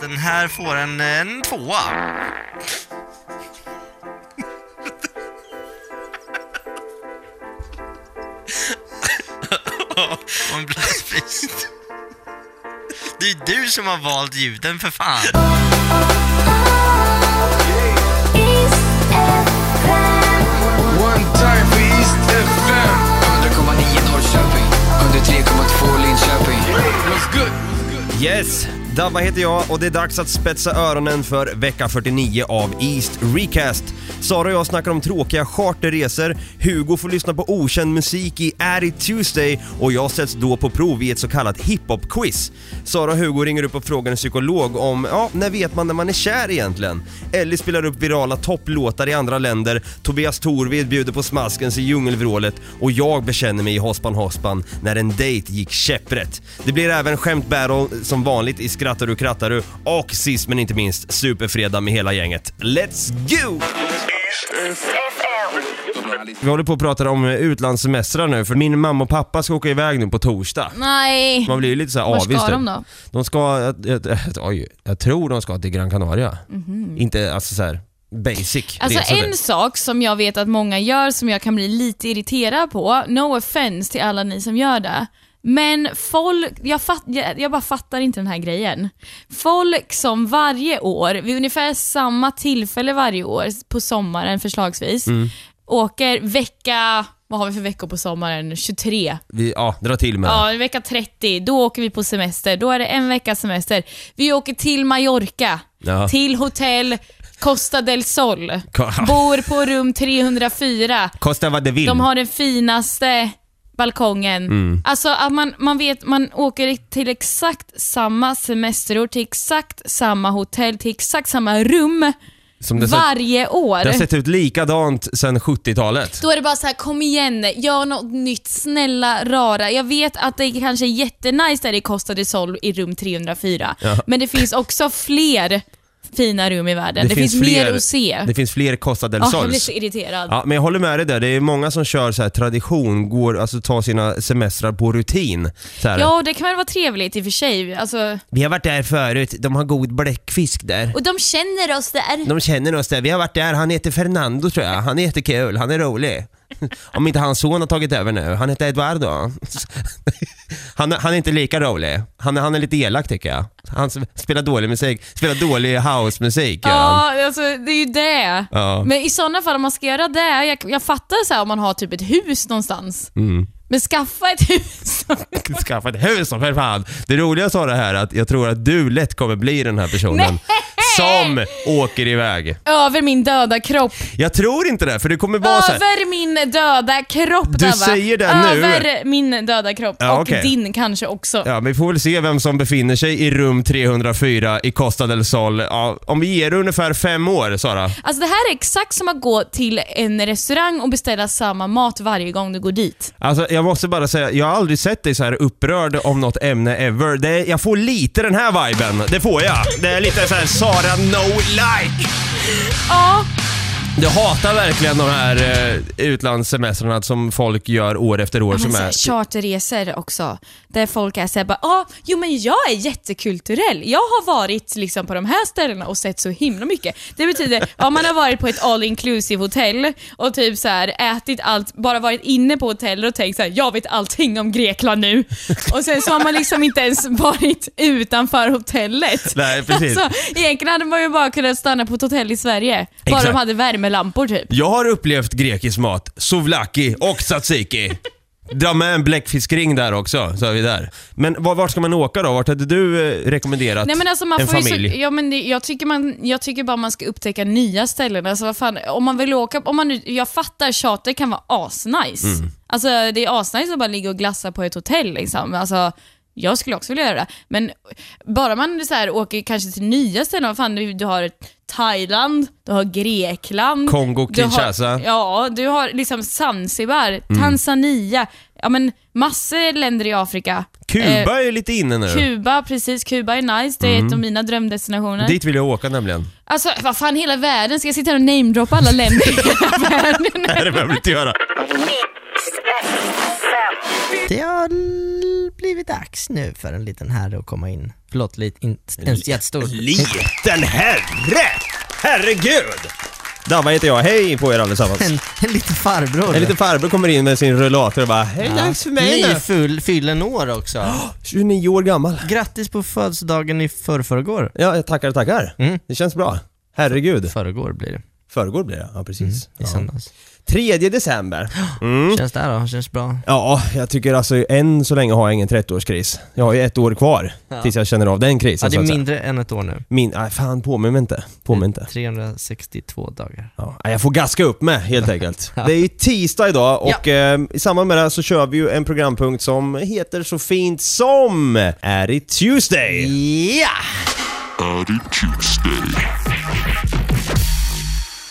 Den här får en, en tvåa. Och en blaskbrist. Det är du som har valt ljuden för fan. Yes! Dabba heter jag och det är dags att spetsa öronen för vecka 49 av East Recast. Sara och jag snackar om tråkiga charterresor, Hugo får lyssna på okänd musik i Addy Tuesday och jag sätts då på prov i ett så kallat hiphop-quiz. Sara och Hugo ringer upp och frågar en psykolog om, ja, när vet man när man är kär egentligen? Ellie spelar upp virala topplåtar i andra länder, Tobias Torvid bjuder på smaskens i djungelvrålet och jag bekänner mig i Hospan Hospan när en dejt gick käpprätt. Det blir även skämt battle som vanligt i Skrattar du krattar du och sist men inte minst Superfredag med hela gänget. Let's go! Vi håller på att prata om utlandssemestrar nu för min mamma och pappa ska åka iväg nu på torsdag. Nej. Man blir ju lite såhär Var avis ska de då? De ska, jag, jag, oj, jag tror de ska till Gran Canaria. Inte alltså såhär basic Mhm. Alltså resa en sak som jag vet att många gör som jag kan bli lite irriterad på, no offense till alla ni som gör det, men folk, jag, fatt, jag, jag bara fattar inte den här grejen. Folk som varje år, vid ungefär samma tillfälle varje år, på sommaren förslagsvis, Mm. åker vecka, vad har vi för veckor på sommaren? 23. Vi, ja, dra till med Ja, vecka 30, då åker vi på semester. Då är det en veckas semester. Vi åker till Mallorca, Ja. till hotell Costa del Sol. Bor på rum 304. Kosta vad det vill. De har den finaste balkongen. Mm. Alltså att man, man vet, man åker till exakt samma semesterort, till exakt samma hotell, till exakt samma rum Som det, sett, varje år. det har sett ut likadant sedan 70-talet. Då är det bara så här, kom igen, gör något nytt, snälla rara. Jag vet att det kanske är jättenice där i Costa del Sol i rum 304, Ja. men det finns också fler fina rum i världen. Det, finns, mer att se. Det finns fler Costa del Ja, jag blir Sols. så irriterad. Ja, men jag håller med dig där. Det är många som kör så här tradition, går, alltså tar sina semestrar på rutin. Så här. Ja, det kan väl vara trevligt i och för sig. Alltså, Vi har varit där förut, de har god bläckfisk där. och de känner oss där. De känner oss där, vi har varit där, han heter Fernando tror jag, han är jättekul, han är rolig. Om inte hans son har tagit över nu, han heter Eduardo. Han, han är inte lika rolig, han, är- han är lite elak tycker jag. Han spelar dålig musik, spelar dålig housemusik han. Ja, alltså det är ju det. Ja. Men i sådana fall om man ska göra det, jag, jag fattar så här om man har typ ett hus någonstans. Mm. Men skaffa ett hus. Skaffa ett hus för fan. Det roliga sa det här att jag tror att du lätt kommer bli den här personen som åker iväg. Över min döda kropp. Jag tror inte det, för det kommer vara så här. Över min döda kropp Du Dava. säger det nu. Över min döda kropp. Ja, och okej. din kanske också. Ja, men vi får väl se vem som befinner sig i rum 304 i Costa del Sol. Ja, om vi ger det ungefär fem år, Sara. Alltså det här är exakt som att gå till en restaurang och beställa samma mat varje gång du går dit. Alltså, jag måste bara säga, jag har aldrig sett dig så här upprörd om något ämne ever. Det, jag får lite den här viben. Det får jag. Det är lite så här Sara no like. Ja, Du hatar verkligen de här eh, utlandssemestrarna som folk gör år efter år. men som är... charterresor också. Där folk är såhär bara, ah, jo men jag är jättekulturell. Jag har varit liksom på de här ställena och sett så himla mycket. Det betyder, ja man har varit på ett all inclusive hotell och typ så här ätit allt, bara varit inne på hotellet och tänkt så här, jag vet allting om Grekland nu. Och sen så har man liksom inte ens varit utanför hotellet. Nej, precis. Alltså, egentligen hade man ju bara kunnat stanna på ett hotell i Sverige. Bara Exakt. de hade värmelampor typ. Jag har upplevt grekisk mat, souvlaki och tzatziki. Dra med en bläckfiskring där också, så är vi där. Men var, vart ska man åka då? Vart hade du eh, rekommenderat Nej men alltså man en får ju familj? så, ja, men det, jag, tycker man, jag tycker bara man ska upptäcka nya ställen. Alltså vad fan, om man vill åka, om man nu, jag fattar charter kan vara asnice. Mm. Alltså det är asnice att bara ligga och glassa på ett hotell liksom. Alltså, jag skulle också vilja göra det. Men bara man så här, åker kanske till nya ställen, vad fan, du, du har Thailand, du har Grekland. Kongo, du har- Kinshasa. Ja, du har liksom Zanzibar, Tanzania, ja men massor länder i Afrika. Kuba Eh, är lite inne nu. Kuba, precis. Kuba är nice. Det är ett av mina drömdestinationer. Dit vill jag åka nämligen. Alltså, vad fan hela världen? Ska jag sitta här och namedroppa alla länder i hela världen? Nej, det behöver du inte göra. Det har blivit dags nu för en liten herre att komma in. Förlåt, lite, in, en jättestor. Liten herre! Herregud! Dabba heter jag, hej på er allesammans. En, en liten farbror. En liten farbror kommer in med sin rullator och bara Hej, dags för mig nu! Nyfull, fyllen år också. 29 år gammal. Grattis på födelsedagen i förrförrgår. Ja, tackar, tackar. Mm. Det känns bra. Herregud. Förrgår blir det. Förrgår blir det, ja precis. I Ja. Söndags. 3 december. Mm. Känns det här då? Känns bra? Ja, jag tycker alltså än så länge har jag ingen 30-årskris. Jag har ju ett år kvar Ja. tills jag känner av den krisen Ja, det så är säga. mindre än ett år nu. Min, nej fan påminn mig inte. Påminn inte. 362 dagar. Ja, nej, jag får gaska upp med helt enkelt. Ja. Det är ju tisdag idag och eh, i samband med det så kör vi ju en programpunkt som heter så fint som Är det Tuesday? Ja! Eh,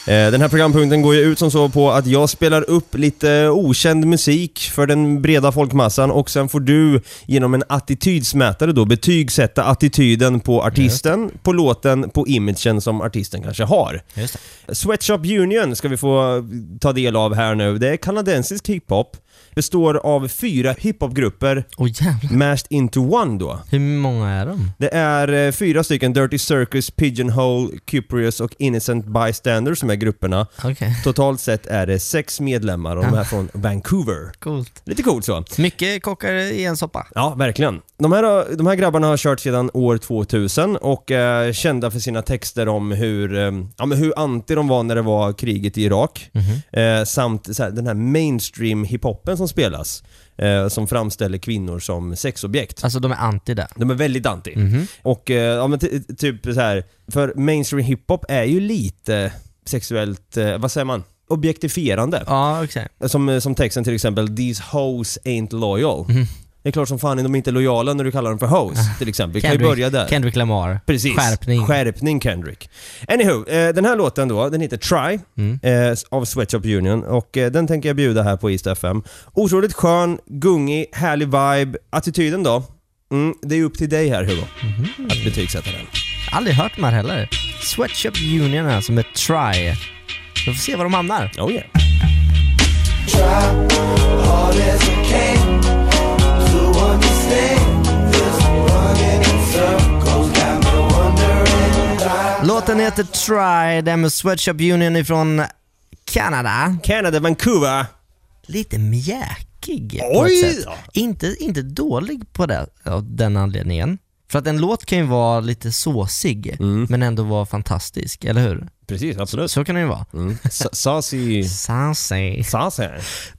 Den här programpunkten går ju ut som så på att jag spelar upp lite okänd musik för den breda folkmassan och sen får du genom en attitydsmätare då betygsätta attityden på artisten, på låten, på imagen som artisten kanske har. Sweatshop Union ska vi få ta del av här nu. Det är kanadensisk hiphop. Består av fyra hiphopgrupper jävlar. mashed into one då. Hur många är de? Det är eh, fyra stycken, Dirty Circus, Pigeonhole, Cyprius och Innocent Bystander som är grupperna. Okej, Totalt sett är det sex medlemmar och de Ja. är från Vancouver. coolt. Lite coolt så. Mycket kockar i en soppa. Ja, verkligen. De här, har- de här grabbarna har kört sedan år 2000 och är kända för sina texter om hur, eh, ja, men hur anti de var när det var kriget i Irak. Eh, samt här, den här mainstream hiphopen som spelas. Eh, som framställer kvinnor som sexobjekt. Alltså de är anti det. De är väldigt anti. Mhm. Och eh, ja, men ty- typ så här, för mainstream hiphop är ju lite sexuellt, eh, vad säger man? Objektifierande. Ja, okej. Som, som texten till exempel 'These hoes ain't loyal' Mhm. Det är klart som fan de är inte lojala när du kallar dem för hoes till exempel. Vi kan ju börja där. Kendrick Lamar. Precis. Skärpning. Skärpning Kendrick. Anywho, eh, den här låten då, den heter Try Mm. eh, av Sweatshop Union och eh, den tänker jag bjuda här på East FM. Otroligt skön, gungig, härlig vibe. Attityden då? Mm, det är upp till dig här Hugo, Mhm. att betygsätta den. Aldrig hört de här heller. Sweatshop Union alltså med Try. Vi får se var de hamnar. Oh yeah. Låten heter Try, den med Sweatshop Union ifrån Kanada. Canada, Vancouver. Lite mjäkig på Oj ett sätt. Inte, inte dålig på det, av den anledningen. För att en låt kan ju vara lite såsig, Mm. men ändå vara fantastisk, eller hur? Precis, absolut. Så kan det ju vara. Mm. Sa- Saucy... Sassy. Saucy.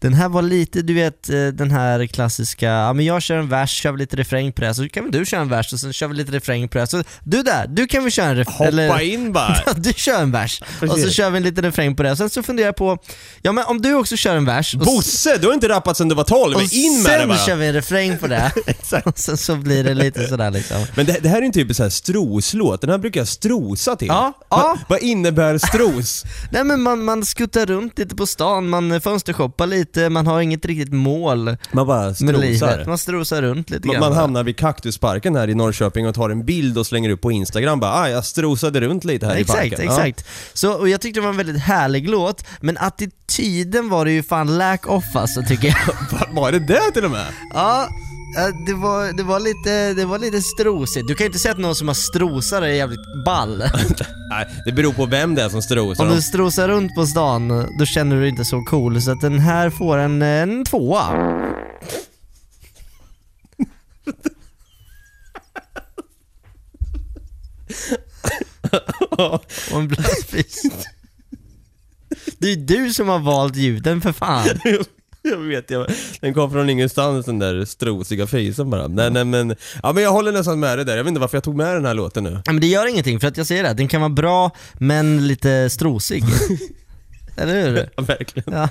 Den här var lite, du vet eh, den här klassiska, ja men jag kör en vers, kör lite refräng på det, så kan väl du köra en vers och sen kör vi lite refräng på det. Så du där, du kan väl köra en refräng? Hoppa in bara. du kör en vers, och så Precis. kör vi en liten refräng på det. Sen så funderar jag på, ja men om du också kör en vers, och, Bosse, du har inte rappat sen du var 12. och In med det sen bara. kör vi en refräng på det. Exakt. och sen så blir det lite sådär liksom. Men det, det här är en typ så här stroslåt, den här brukar jag strosa till. Ja, ja. Vad innebär stros? Nej men man, man skuttar runt lite på stan, man fönstershoppar lite, man har inget riktigt mål Man bara med strosar. livet. Man strosar runt lite Man, grann. man hamnar vid Kaktusparken här i Norrköping och tar en bild och slänger upp på Instagram bara ah, jag strosade runt lite här i Exakt, parken. exakt. Så, och jag tyckte det var en väldigt härlig låt, men attityden var det ju fan lack off alltså tycker jag. Ja. Var det det till och med? ja, det var, det, var lite, det var lite strosigt. Du kan ju inte säga att någon som har strosar är jävligt ball. Nej, det beror på vem det är som strosar. Om du strosar runt på stan, då känner du dig inte så cool, så att den här får en, en tvåa. Och en blötfis. Det är ju du som har valt ljuden för fan. Jag vet, jag, den kom från ingenstans den där strosiga fisen bara. Nej, nej men, ja men jag håller nästan med dig där. Jag vet inte varför jag tog med den här låten nu. Ja, men det gör ingenting, för att jag säger det, den kan vara bra men lite strosig. Eller hur? Ja, verkligen. Ja.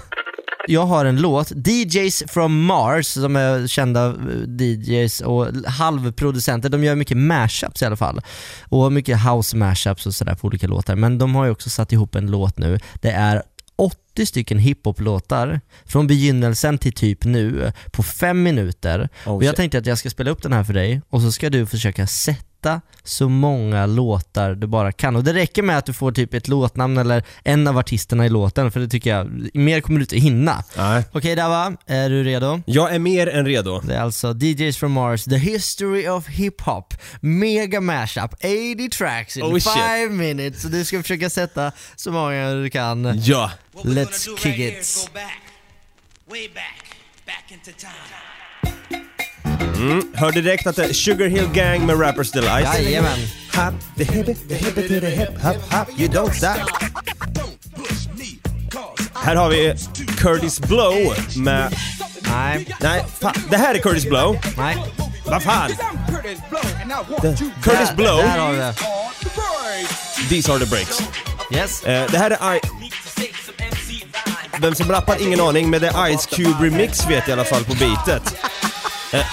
Jag har en låt, DJs from Mars, som är kända eh, DJs och halvproducenter, de gör mycket mashups i alla fall. Och mycket house mashups och sådär på olika låtar, men de har ju också satt ihop en låt nu. Det är 80 stycken hiphop-låtar från begynnelsen till typ nu på fem minuter. Oh, och jag tänkte att jag ska spela upp den här för dig och så ska du försöka sätta hitta så många låtar du bara kan. Och det räcker med att du får typ ett låtnamn eller en av artisterna i låten, för det tycker jag, mer kommer du inte hinna. Nej. Okej Dava, är du redo? Jag är mer än redo. Det är alltså DJs from Mars, The History of Hip Hop, Mega Mashup, 80 tracks in Oh, shit. 5 minutes. Så du ska försöka sätta så många du kan. Ja. Let's kick it. Way back, back into time. Hör direkt att det är Sugar Hill Gang med Rappers Delight. Jajamän. Hop, the hip the hip to the hip, hop, hop, you don't stop. Här har vi Curtis Blow med... Nej, Nej, fan. Det här är Curtis Blow. nej. Vad fan? The, Curtis Blow, Där har vi det. These are the breaks. Yes. Eh, det här är I... Vem som rappar, ingen aning, men det är Ice Cube Remix vet jag i alla fall på beatet. Eh.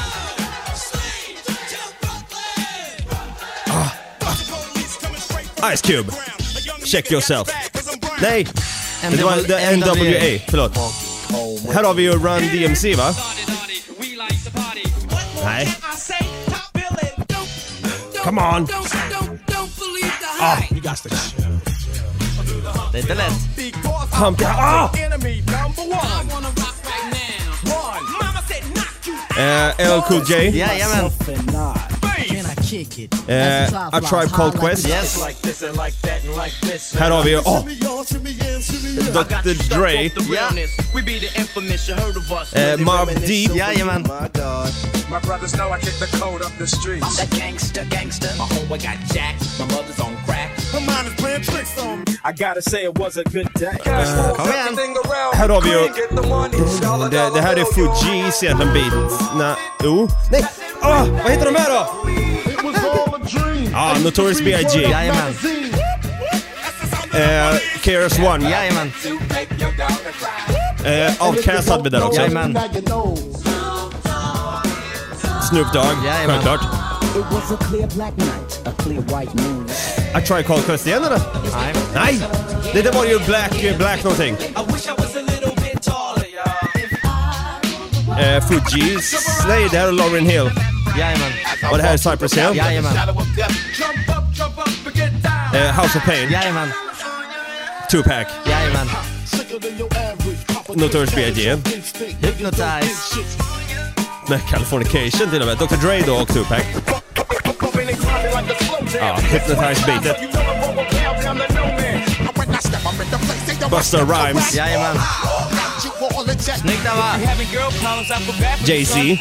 Ice Cube, check yourself. Nej! Det var NWA, förlåt. Här har vi ju Run DMC va? Nej. Come on! Ah. Det är inte lätt. Pump it. Ah! Eh, LL Cool J. Jajamän. Eh, A Tribe Called Quest. Yes. Här har vi ju, åh! Dr Dre. Ja. We be the infamous, you heard of us. Eh, Mob Deep. Jajamän. My brothers know I kick the code up the streets. That gangster, gangster. My homeboy got jacked. My mother's on crack. My mind is playing tricks on me. I gotta say it was a good day. Kom igen. Här har vi ju... Det, det här är Fugees egentligen beat. Nej, jo. Nej! Ah, vad heter de här då? Ah, Notorious B.I.G. Jajamän. Eh, KRS-One. Jajamän. Eh, Outkast hade vi där också. Jajamän. Snoop Dogg, Jajamän. självklart. A. A Tribe Called Quest igen eller? Nej. Nej! Det där var ju Black, Black någonting. I I. Eh, Fugees. Nej, det här är Lauryn Hill. Jajamän. Och det här är Cypress Hill. Jajamän. Eh, House of Pain. Jajamän. Tupac. Jajamän. Notorious B.I.G. Hypnotize. Med Californication till och med. Dr Dre då och Tupac. Ja, Hypnotize-beatet. Busta Rhymes. Jajamän. Snyggt for Jay-Z. Yes.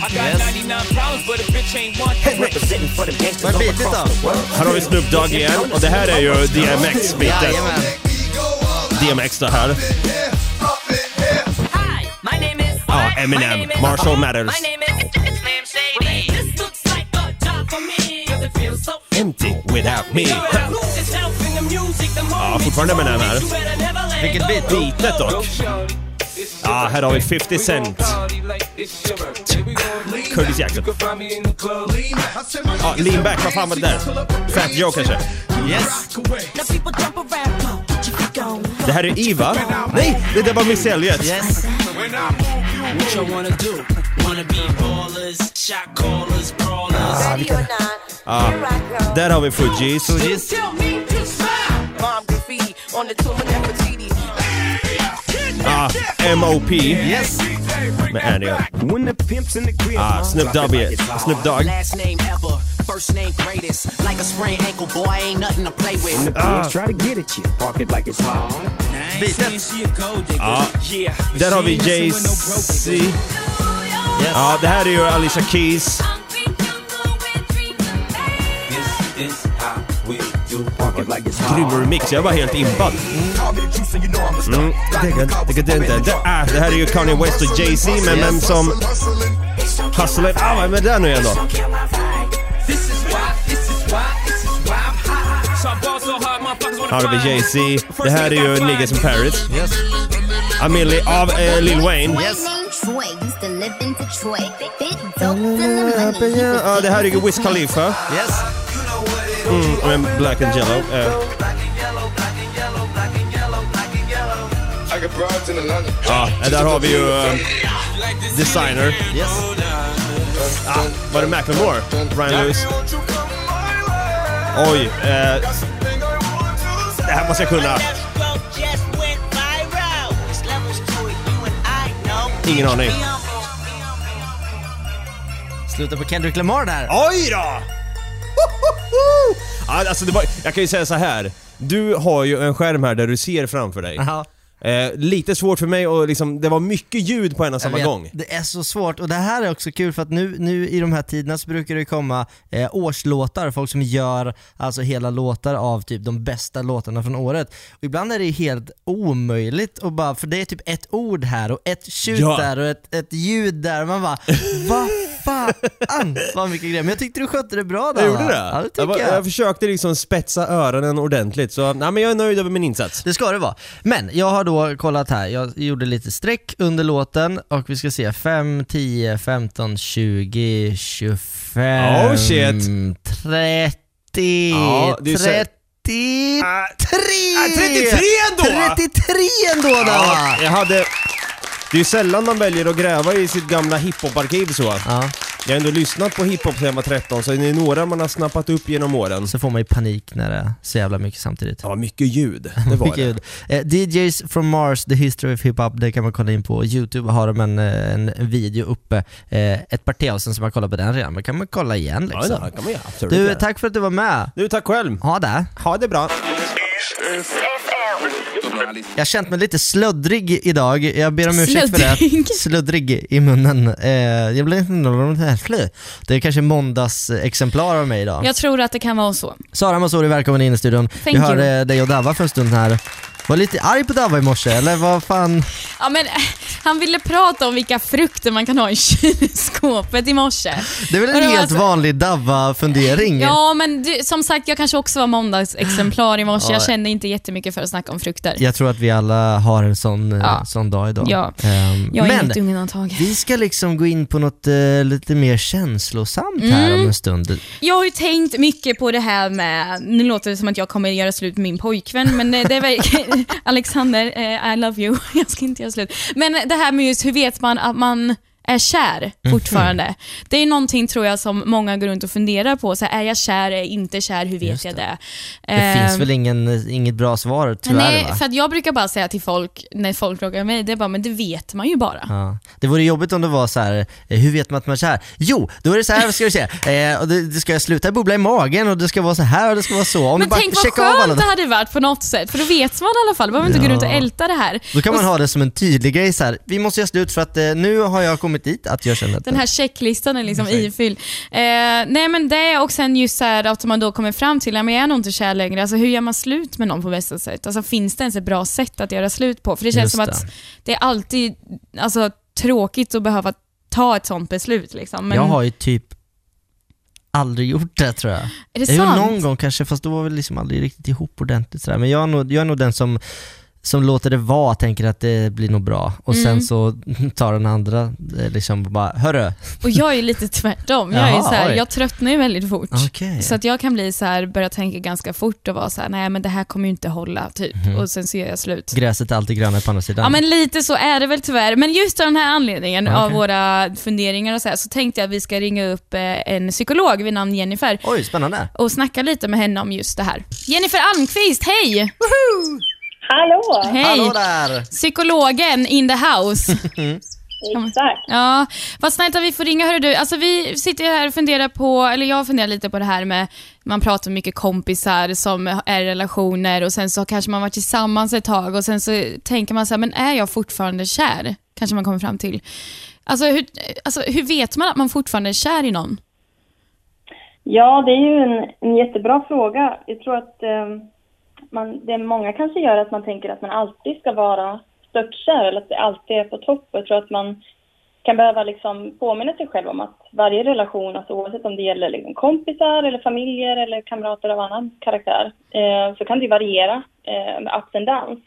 99 problems, but a bitch ain't one. Representing for them gangsters. Vad är beatet då? Här har vi Snoop Dogg igen. Och det här är ju DMX-beatet. Jajamän. DMX det här. Ah, My Eminem. Marshall so Empty without me. Moment fortfarande Eminem här. Vilket beat? Beatet dock. Ja, här har vi 50 Cent. Curtis Jackson. Ja, lean back, vad fan var det där? Fat Joe kanske? Yes. Det här är Iva. Nej, det där var Miss Elliot. Yes. Callers, brawlers. Ah, där har vi Fugees. Fugees. Bomb graffiti on the tomb of Nefertiti. Ah, M.O.P. Yes. med Annie. Ah, Snoop Dogg. Snoop Dogg. Last name ever, first name greatest. Like a sprained ankle, boy, ain't nothing to play with. Ah, Beatet. ja. Där har vi Jay-Z. Ja, det här är ju Alicia Keys. Grym remix, jag var helt impad. Mm. Ah, det här är ju Kanye West och Jay-Z, men vem som hustlar... Ah, vad är det där nu igen då? Här har vi Jay-Z. Det här är ju Niggas in Paris. Yes. Amelie av eh, Lil Wayne. Yes. Money. Ja, det här är ju Wiz Khalifa. Yes. Mm, med Black and Yellow. Eh. Ja, där har vi ju eh, Designer. Yes. Ah, var det Macklemore? Ryan Lewis. Oj, eh, det här måste jag kunna. Ingen aning. Sluta på Kendrick Lamar där. Oj då! Alltså det var, jag kan ju säga så här. Du har ju en skärm här där du ser framför dig. Ja. Eh, lite svårt för mig och liksom, det var mycket ljud på en och samma vet, gång. Det är så svårt och det här är också kul för att nu, nu i de här tiderna så brukar det komma eh, årslåtar, folk som gör alltså hela låtar av typ de bästa låtarna från året. Och ibland är det helt omöjligt att bara, för det är typ ett ord här och ett tjut Ja. där och ett, ett ljud där, man bara vad fan vad mycket grejer. Men jag tyckte du skötte det bra där Jag gjorde det? Ja det tycker jag, jag. jag försökte liksom spetsa öronen ordentligt, så nej, men jag är nöjd över min insats. Det ska det vara. Men jag har då kollat här, jag gjorde lite streck under låten och vi ska se 5, 10, 15, 20, 25, Oh, shit. 30, Ja, det är så- 33! Ah, 33 ändå! 33 ändå där Ja, jag hade... Det är ju sällan man väljer att gräva i sitt gamla hiphop-arkiv så. Ja, Jag har ändå lyssnat på hiphop sedan jag var 13, så det är några man har snappat upp genom åren. så får man ju panik när det är så jävla mycket samtidigt. Ja, mycket ljud. Det var Mycket det. ljud. Eh, DJs from Mars, The History of Hip Hop, det kan man kolla in på Youtube, har de en, eh, en video uppe, eh, ett par avsnitt som man kollar på den redan, men kan man kolla igen Ja, liksom. det kan man ju absolut Du, göra. tack för att du var med. Du, tack själv. Ha det. Ha det bra. Jag har känt mig lite sluddrig idag, jag ber om ursäkt för det. Sluddrig? I munnen. Eh, jag blev inte Det är kanske måndagsexemplar av mig idag. Jag tror att det kan vara så. Sara Masori, välkommen in i studion. Vi you. hörde dig och Dava för en stund här. Var lite arg på Dava i morse, eller vad fan? Ja, men, eh, han ville prata om vilka frukter man kan ha i kylskåpet i morse. Det är väl en helt alltså- vanlig Dava-fundering? Ja, men du, som sagt, jag kanske också var måndagsexemplar i morse. Ja. Jag kände inte jättemycket för att snacka om frukter. Jag tror att vi alla har en sån, eh, Ja. sån dag idag. Ja. Ehm, Jag är inget undantag. vi ska liksom gå in på något eh, lite mer känslosamt här Mm. om en stund. Jag har ju tänkt mycket på det här med, nu låter det som att jag kommer göra slut med min pojkvän, men det är väl, Alexander, eh, I love you, jag ska inte göra slut. Men det här med just hur vet man att man är kär fortfarande. Det är någonting tror jag som många går runt och funderar på. Så här, är jag kär, är jag inte kär, hur vet Just jag det. det? Det Ehm, finns väl ingen, inget bra svar tyvärr Nej, va? för jag brukar bara säga till folk, när folk frågar mig, det är bara, men det vet man ju bara. Ja. Det vore jobbigt om det var så här. eh, hur vet man att man är kär? Jo, då är det så här ska vi se. Eh, och det, det ska sluta bubbla i magen och det ska vara så här och det ska vara så. Om Men du bara tänk vad av alla skönt det hade varit på något sätt, för då vet man i alla fall. behöver inte gå Ja. runt och älta det här. Då kan man Och ha det som en tydlig grej så här. vi måste göra slut för att eh, nu har jag kommit dit att jag känner att Den här checklistan är liksom ifylld. Eh, nej men det och sen just så här att man då kommer fram till, men jag är nog inte kär längre. Alltså hur gör man slut med någon på bästa sätt? Alltså finns det ens ett bra sätt att göra slut på? För det känns Just som att det är alltid alltså, tråkigt att behöva ta ett sånt beslut. Liksom. Men Jag har ju typ aldrig gjort det tror jag. är det Jag sant? någon gång kanske, fast då var vi liksom aldrig riktigt ihop ordentligt sådär. Men jag är nog, jag är nog den som som låter det vara, tänker att det blir nog bra. Och Mm. sen så tar den andra eh, liksom bara, hörru, Och jag är lite tvärtom. Jag, är Jaha, så här, jag tröttnar ju väldigt fort. okej. Så att jag kan bli så här, börja tänka ganska fort och vara så här, nej men det här kommer ju inte hålla, typ. Mhm. Och sen så gör jag slut. Gräset är alltid grönare på andra sidan. Ja men lite så är det väl tyvärr. Men just av den här anledningen, Okej. av våra funderingar och så här, så tänkte jag att vi ska ringa upp eh, en psykolog vid namn Jennifer Oj, spännande. och snacka lite med henne om just det här. Jennifer Almqvist, hej! Hallå! Hej! Hallå där! Psykologen in the house. Exakt. Ja, vad snällt att vi får ringa. Hörru du, alltså vi sitter här och funderar på, eller jag funderar lite på det här med, man pratar om mycket kompisar som är i relationer och sen så kanske man varit tillsammans ett tag och sen så tänker man så här, men är jag fortfarande kär? Kanske man kommer fram till. Alltså hur, alltså hur vet man att man fortfarande är kär i någon? Ja, det är ju en, en jättebra fråga. Jag tror att eh, man, det många kanske gör att man tänker att man alltid ska vara störtkär eller att det alltid är på topp. Jag tror att man kan behöva liksom påminna sig själv om att varje relation, alltså oavsett om det gäller liksom kompisar eller familjer eller kamrater av annan karaktär, eh, så kan det variera eh, med ups and downs.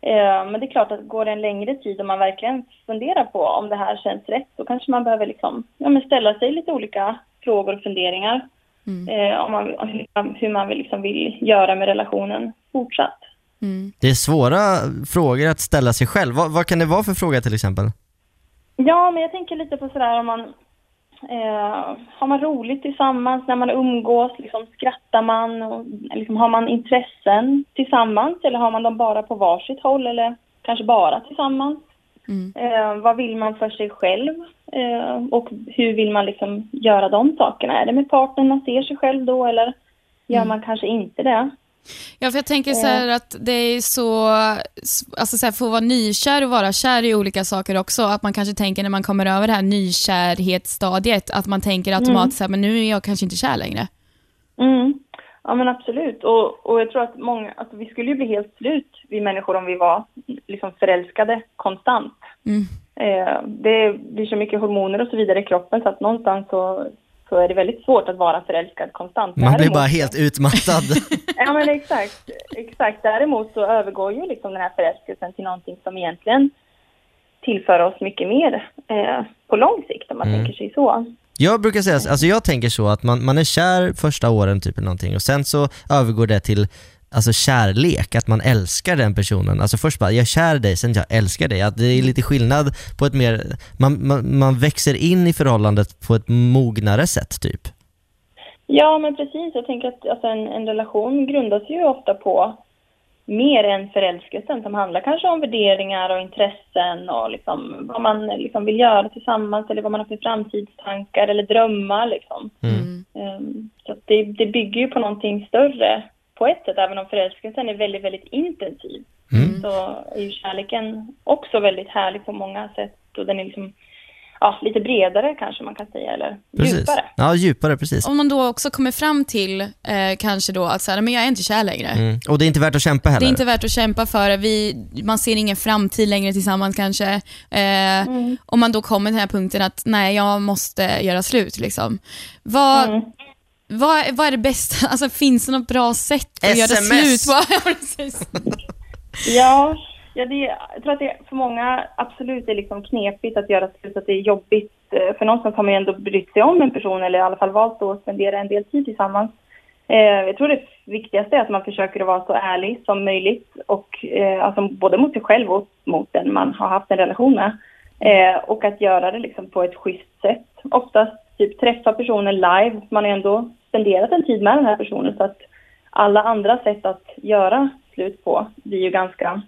Eh, men det är klart att går det en längre tid och man verkligen funderar på om det här känns rätt, så kanske man behöver liksom, ja, ställa sig lite olika frågor och funderingar eh, om, man, om hur man- hur man liksom vill göra med relationen fortsatt. Det är svåra frågor att ställa sig själv. Vad, vad kan det vara för fråga till exempel? Ja, men jag tänker lite på sådär om man, Eh, har man roligt tillsammans när man umgås? Liksom, skrattar man? Och, liksom, har man intressen tillsammans eller har man dem bara på varsitt håll eller kanske bara tillsammans? Eh, vad vill man för sig själv? Eh, och hur vill man liksom göra de sakerna? Är det med partnern man ser sig själv då eller gör man kanske inte det? Ja, för jag tänker så här att det är så, alltså så här, för att vara nykär och vara kär i olika saker också, att man kanske tänker när man kommer över det här nykärhetsstadiet, att man tänker automatiskt så här, men nu är jag kanske inte kär längre. Mm. Ja men absolut. Och, och jag tror att många, alltså vi skulle ju bli helt slut, vi människor, om vi var liksom förälskade konstant. Mm. Eh, det blir så mycket hormoner och så vidare i kroppen så att någonstans så, så är det väldigt svårt att vara förälskad konstant. Man blir Däremot- bara helt utmattad. Ja men exakt, exakt. Däremot så övergår ju liksom den här förälskelsen till någonting som egentligen tillför oss mycket mer eh, på lång sikt om man Mm. tänker sig så. Jag brukar säga, alltså jag tänker så att man, man är kär första åren typ eller någonting och sen så övergår det till alltså kärlek, att man älskar den personen. Alltså först bara, jag är kär i dig, sen jag älskar dig. Att det är lite skillnad på ett mer, man, man, man växer in i förhållandet på ett mognare sätt typ. Ja men precis, jag tänker att alltså, en, en relation grundas ju ofta på mer än förälskelsen som handlar kanske om värderingar och intressen och liksom vad man liksom vill göra tillsammans eller vad man har för framtidstankar eller drömmar liksom. Ehm, så att det, det bygger ju på någonting större på ett sätt, även om förälskelsen är väldigt, väldigt intensiv. Så är ju kärleken också väldigt härlig på många sätt och den är liksom, ja, lite bredare kanske man kan säga, eller Precis. djupare. Ja, djupare precis. Om man då också kommer fram till eh, kanske då att så här, men jag är inte kär längre. Mm. Och det är inte värt att kämpa heller. Det är inte värt att kämpa för. Vi, man ser ingen framtid längre tillsammans kanske. Eh, Om man då kommer till den här punkten att nej, jag måste göra slut. Liksom. Vad, vad, vad är det bästa? Alltså, finns det något bra sätt att göra SMS. slut på? Ja. Ja, det, jag tror att det för många absolut är liksom knepigt att göra slut, att det är jobbigt. Eh, för någonstans har man ju ändå brytt sig om en person eller i alla fall valt att spendera en del tid tillsammans. Eh, jag tror det viktigaste är att man försöker att vara så ärlig som möjligt och eh, alltså både mot sig själv och mot den man har haft en relation med. Eh, och att göra det liksom på ett schysst sätt. Oftast typ träffa personen live. Man har ändå spenderat en tid med den här personen så att alla andra sätt att göra slut på blir ju ganska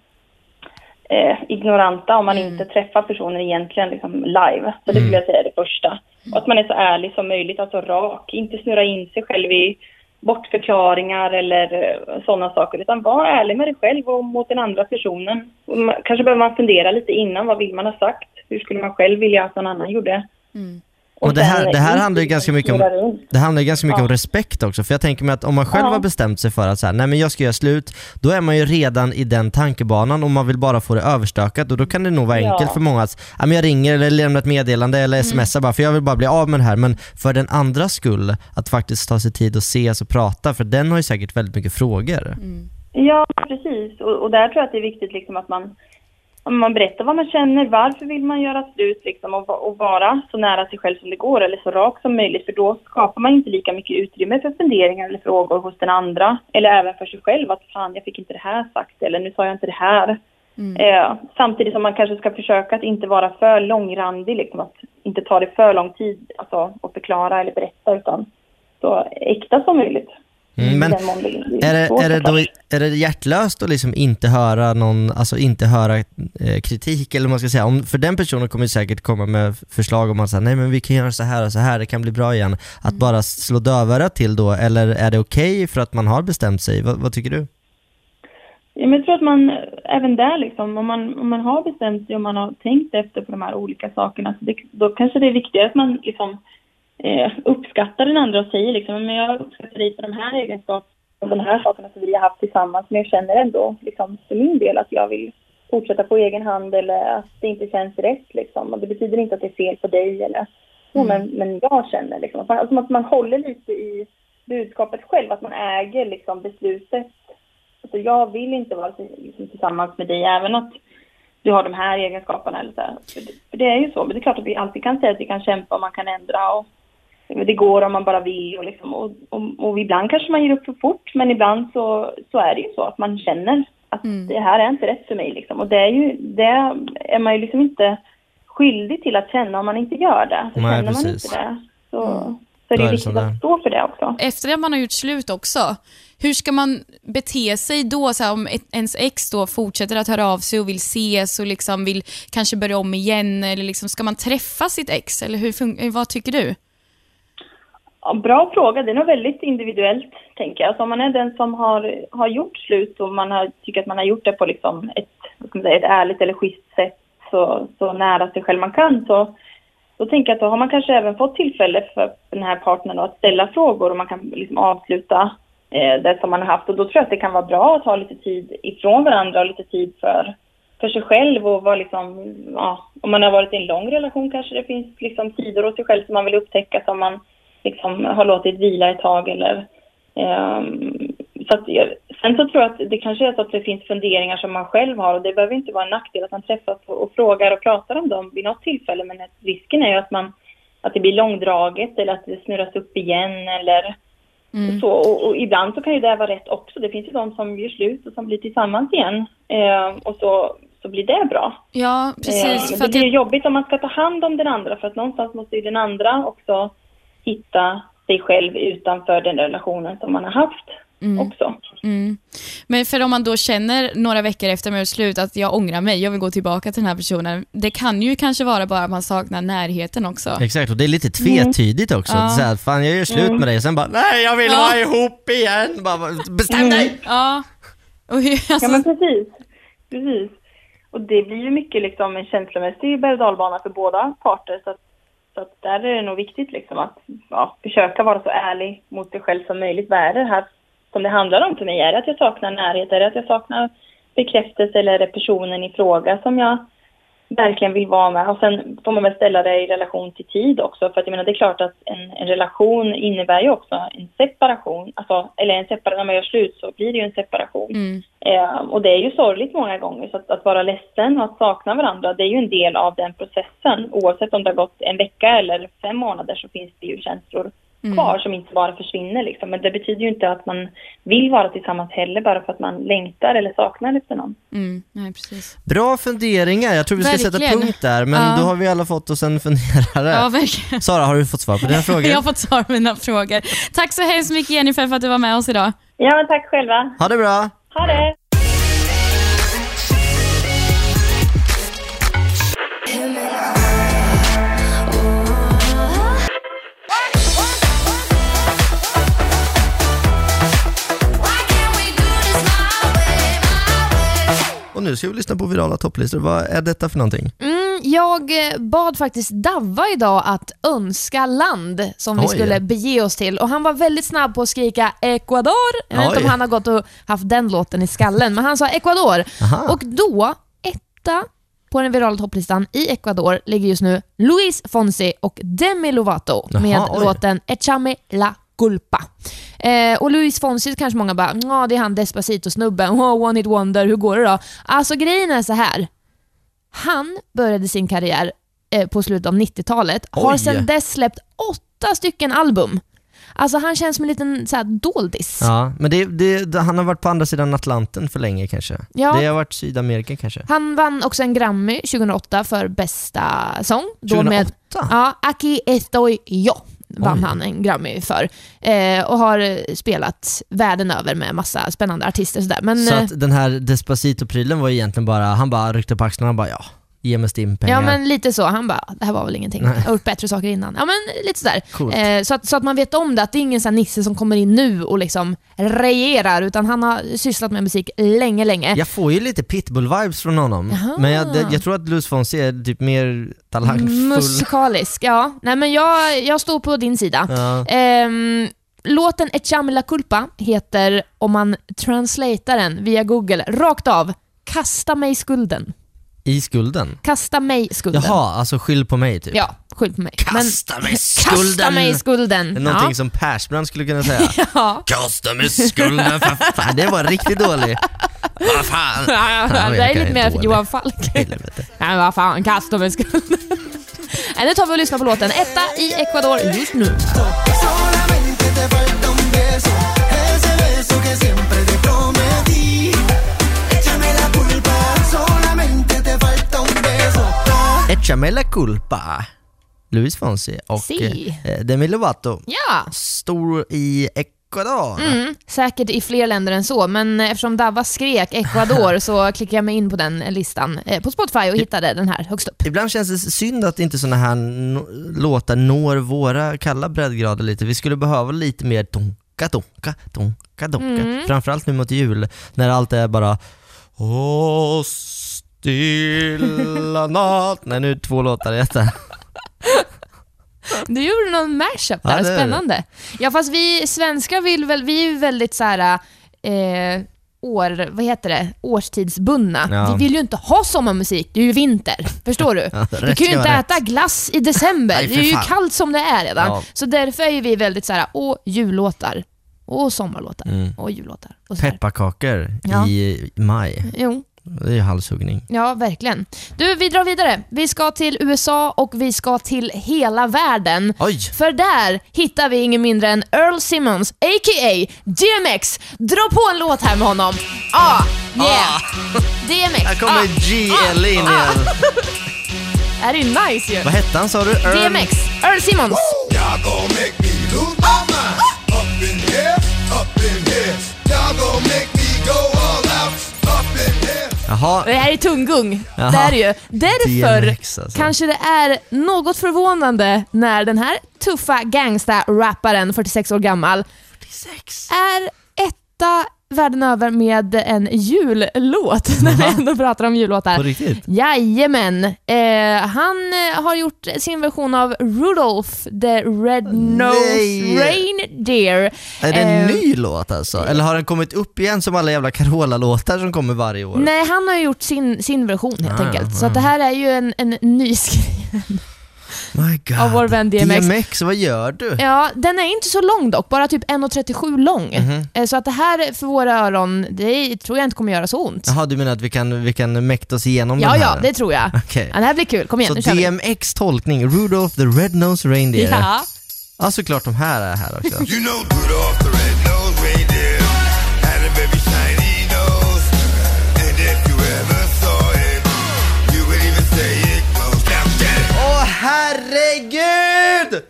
eh, ignoranta om man inte träffar personen egentligen liksom live. Så det skulle jag säga är det första. Och att man är så ärlig som möjligt, alltså rak. Inte snurra in sig själv i bortförklaringar eller sådana saker. Utan var ärlig med dig själv och mot den andra personen. Och ma- Kanske behöver man fundera lite innan. Vad vill man ha sagt? Hur skulle man själv vilja att någon annan gjorde? Och det här, det här handlar ju ganska mycket om, det handlar ganska mycket Ja. om respekt också, för jag tänker mig att om man själv Ja. har bestämt sig för att så här, nej men jag ska göra slut, då är man ju redan i den tankebanan och man vill bara få det överstökat och då kan det nog vara Ja. enkelt för många att, ja men jag ringer eller lämnar ett meddelande eller smsar bara för jag vill bara bli av med det här, men för den andra skull, att faktiskt ta sig tid och ses och prata, för den har ju säkert väldigt mycket frågor. Ja, precis. Och, och där tror jag att det är viktigt liksom att man, man berättar vad man känner, varför vill man göra slut liksom, och, och vara så nära sig själv som det går eller så rak som möjligt för då skapar man inte lika mycket utrymme för funderingar eller frågor hos den andra eller även för sig själv att fan jag fick inte det här sagt eller nu sa jag inte det här. Eh, samtidigt som man kanske ska försöka att inte vara för långrandig, liksom, att inte ta det för lång tid alltså, att förklara eller berätta utan så äkta som möjligt. Mm, men Är det, är, det då, är det hjärtlöst att liksom inte höra någon, alltså inte höra eh, kritik eller vad man ska säga? Om, för den personen kommer säkert komma med förslag om att säga, nej men vi kan göra så här och så här, det kan bli bra igen. Att bara slå dövörat till då, eller är det okej för att man har bestämt sig? Vad, vad tycker du? Ja, men jag tror att man även där liksom, om man, om man har bestämt sig och man har tänkt efter på de här olika sakerna, så det, då kanske det är viktigare att man liksom eh, uppskattar den andra och säger liksom, men jag uppskattar dig för de här egenskaperna och de här sakerna som vi har haft tillsammans, men jag känner ändå liksom för min del att jag vill fortsätta på egen hand eller att det inte känns rätt liksom. Och det betyder inte att det är fel på dig eller så, men, men jag känner liksom, att man, alltså att man håller lite i budskapet själv, att man äger liksom beslutet Alltså jag vill inte vara liksom, tillsammans med dig även att du har de här egenskaperna eller så. För det, för det är ju så, men det är klart att vi alltid kan säga att vi kan kämpa och man kan ändra och det går om man bara vill och liksom, och, och, och ibland kanske man ger upp för fort men ibland så, så är det ju så att man känner att det här är inte rätt för mig liksom. Och det är ju, det är man ju liksom inte skyldig till att känna om man inte gör det. Så Nej, känner man precis. inte det så, Mm. så är det är det viktigt att stå för det också. Efter att man har gjort slut också, hur ska man bete sig då? Så här, om ens ex då fortsätter att höra av sig och vill ses och liksom vill kanske börja om igen, eller liksom, ska man träffa sitt ex? Eller hur vad tycker du? Ja, bra fråga. Det är nog väldigt individuellt, tänker jag. Alltså, om man är den som har, har gjort slut och man har, tycker att man har gjort det på liksom ett, säga, ett ärligt eller schysst sätt, så, så nära sig själv man kan, så då tänker jag att då har man kanske även fått tillfälle för den här partnern då att ställa frågor och man kan liksom avsluta eh, det som man har haft. Och då tror jag att det kan vara bra att ha lite tid ifrån varandra och lite tid för, för sig själv och vara liksom, ja, om man har varit i en lång relation kanske det finns liksom sidor hos sig själv som man vill upptäcka som man liksom har låtit vila ett tag eller ehm, så att, sen så tror jag att det kanske är så att det finns funderingar som man själv har och det behöver inte vara en nackdel att man träffas och, och frågar och pratar om dem vid något tillfälle men risken är ju att man att det blir långdraget eller att det snurras upp igen eller så. Och, och ibland så kan ju det vara rätt också. Det finns ju de som gör slut och som blir tillsammans igen eh, och så, så blir det bra. Ja, Eh, precis. för det blir jag, jobbigt om man ska ta hand om den andra för att någonstans måste ju den andra också hitta sig själv utanför den relationen som man har haft också. mm. Men för om man då känner några veckor efter man gjort slut att jag ångrar mig, jag vill gå tillbaka till den här personen. Det kan ju kanske vara bara att man saknar närheten också. Exakt, och det är lite tvetydigt också. Ja. Så här, fan jag gör slut Mm. med dig, sen bara nej jag vill Ja. vara ihop igen. Bara, bestäm dig! Ja. Och hur, alltså, Ja men precis. precis. Och det blir ju mycket liksom en känslomässig berg och för båda parter. Så att, så att där är det nog viktigt liksom att ja, försöka vara så ärlig mot sig själv som möjligt. Vad är det här som det handlar om för mig? Är det att jag saknar närhet? Är det att jag saknar bekräftelse eller är det personen i fråga som jag verkligen vill vara med? Och sen får man väl ställa det i relation till tid också. För att jag menar det är klart att en, en relation innebär ju också en separation. Alltså, eller en separation, när man gör slut så blir det ju en separation. Mm. Eh, och det är ju sorgligt många gånger, så att, att vara ledsen och att sakna varandra, det är ju en del av den processen. Oavsett om det har gått en vecka eller fem månader så finns det ju känslor. Kvar som inte bara försvinner liksom. Men det betyder ju inte att man vill vara tillsammans heller bara för att man längtar eller saknar efter någon. Mm, nej, precis. Bra funderingar, jag tror vi ska sätta Verkligen. punkt där, men Ja. då har vi alla fått oss en funderare. Ja, verkligen. Sara, har du fått svar på dina frågor? Jag har fått svar på mina frågor. Tack så hemskt mycket Jennifer för att du var med oss idag. Ja, men tack själva. Ha det bra! Ha det! Och nu ska vi lyssna på virala topplistor. Vad är detta för någonting? Mm, jag eh, bad faktiskt Davva idag att önska land som vi Oj. skulle bege oss till och han var väldigt snabb på att skrika Ecuador. Jag vet inte Oj. om han har gått och haft den låten i skallen, men han sa Ecuador. Aha. Och då, etta på den virala topplistan i Ecuador ligger just nu Luis Fonsi och Demi Lovato med oj. låten Echame la culpa. Eh, och Luis Fonsi kanske många bara, ja det är han Despacito-snubben, oh, one hit wonder, hur går det då? Alltså grejen är så här. Han började sin karriär eh, på slutet av 90-talet, har sedan dess släppt åtta stycken album. Alltså han känns som en liten så här, doldis. Ja, men det, det, han har varit på andra sidan Atlanten för länge kanske. Ja. Det har varit Sydamerika kanske. Han vann också en Grammy 2008 för bästa sång. Då 2008? Med, ja, Aquí estoy yo vann Oj. han en Grammy för. Eh, och har spelat världen över med massa spännande artister sådär. Men, Så eh, att den här Despacito-prylen var egentligen bara, han bara ryckte på axlarna och bara ja, ge mig stimpengar. Ja men lite så, han bara, det här var väl ingenting. Nej. Jag har gjort bättre saker innan. Ja men lite sådär. Eh, så, att, så att man vet om det, att det är ingen sån Nisse som kommer in nu och liksom regerar, utan han har sysslat med musik länge, länge. Jag får ju lite pitbull-vibes från honom. Jaha. Men jag, jag tror att Luis Fonsi är typ mer talangfull. Musikalisk, ja. Nej men jag, jag står på din sida. Ja. Ehm, låten Echame la culpa heter, om man translatar den via google, rakt av, Kasta mig skulden. I skulden? Kasta mig skulden. Jaha, alltså skyll på mig typ. Ja, skyll på mig. Kasta mig skulden! Kasta mig skulden. Det är Någonting ja. som Persbrandt skulle kunna säga. Ja. Kasta mig skulden för fan, det var riktigt dålig. Vad fan. Ja, Fan, det är lite mer dålig. Johan Falk. Nej vad fan, kasta mig skulden. Nu tar vi och lyssnar på låten. Etta i Ecuador just nu. La culpa. Luis Fonsi och Si. eh, Demi Lovato. Ja. Stor i Ecuador. Mm, säkert i fler länder än så, men eftersom Davva skrek Ecuador så klickade jag mig in på den listan eh, på Spotify och hittade den här högst upp. Ibland känns det synd att inte såna här låtar når våra kalla breddgrader lite. Vi skulle behöva lite mer donka, donka, donka, donka. Mm. Framförallt nu mot jul när allt är bara Åh, stilla natt. Nej, nu är det två låtar i ett. Du gjorde någon mashup där, Ja, det är det. spännande. Ja fast vi svenskar vill väl, vi är ju väldigt så här. Eh, år, vad heter det, årstidsbundna. Ja. Vi vill ju inte ha sommarmusik, det är ju vinter. Förstår du? Ja, vi rätt kan ju inte äta glass i december. Nej, det är ju kallt som det är redan. Ja. Så därför är vi väldigt så här, åh, jullåtar. Och sommarlåtar. Mm. Och jullåtar. Och. Pepparkakor i maj. Jo, Det är halshuggning. Ja, verkligen. Du, vi drar vidare. Vi ska till USA och vi ska till hela världen. Oj! För där hittar vi ingen mindre än Earl Simmons, a.k.a. DMX. Dra på en låt här med honom. Ah, yeah! DMX. Här kommer ah, GL in ah, igen. Det här är ju nice ju. Vad hette han sa du? Earl- DMX, Earl Simmons. Y'all Jaha. Det här är tunggung. Jaha. Det är det ju. Därför DMX alltså. kanske det är något förvånande när den här tuffa gangsta-rapparen, 46 år gammal, 46. är etta världen över med en jullåt, när vi ändå pratar om jullåtar. På riktigt? Jajamän. Eh, han eh, har gjort sin version av Rudolph the Red-Nosed. Reindeer. Är det en Eh, ny låt alltså? Eller har den kommit upp igen som alla jävla Carola-låtar som kommer varje år? Nej, han har gjort sin, sin version helt Ah, enkelt. Så ah. att det här är ju en, en nyskriven My God. av vår vän DMX. DMX, vad gör du? Ja, den är inte så lång dock, bara typ 1,37 lång. Mhm. Eh, Så att det här för våra öron, det tror jag inte kommer göra så ont. Jaha, du menar att vi kan, vi kan mäkta oss igenom Ja, den ja, här? det tror jag. Okej. Ja, det här blir kul. Kom igen, Så nu kör vi. DMX tolkning, Rudolph the Red-Nosed Reindeer. Ja. Ja, såklart de här är här också. You know Rudolph the red-nosed herregud!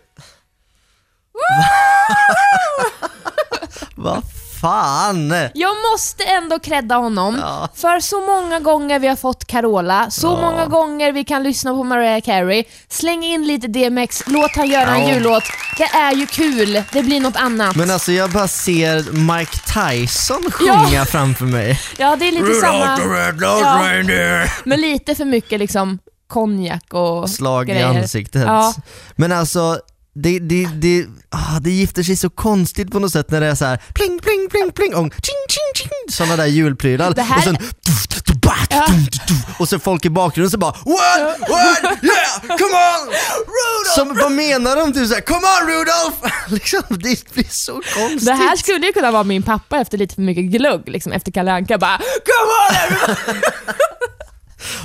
Vad fan? Jag måste ändå credda honom för så många gånger vi har fått Carola, så Ja. många gånger vi kan lyssna på Mariah Carey. Släng in lite DMX, låt han göra en Ja. jullåt. Det är ju kul, det blir något annat. Men alltså jag bara ser Mike Tyson sjunga Ja. framför mig. ja, det är lite samma... Ja. Men lite för mycket liksom konjak och Slag i grejer. ansiktet. Ja. Men alltså, det, det, det, ah, det gifter sig så konstigt på något sätt när det är så här pling, pling, pling, pling, och ching, ching, ching, sådana där julprylar. Här- Och sen Ja. och så folk i bakgrunden så bara What? What? Yeah! Come on! Rudolph! Som, vad menar de? Typ såhär, Come on Rudolph! liksom, det blir så konstigt. Det här skulle ju kunna vara min pappa efter lite för mycket glugg, liksom efter Kalle Anka bara Come on everybody!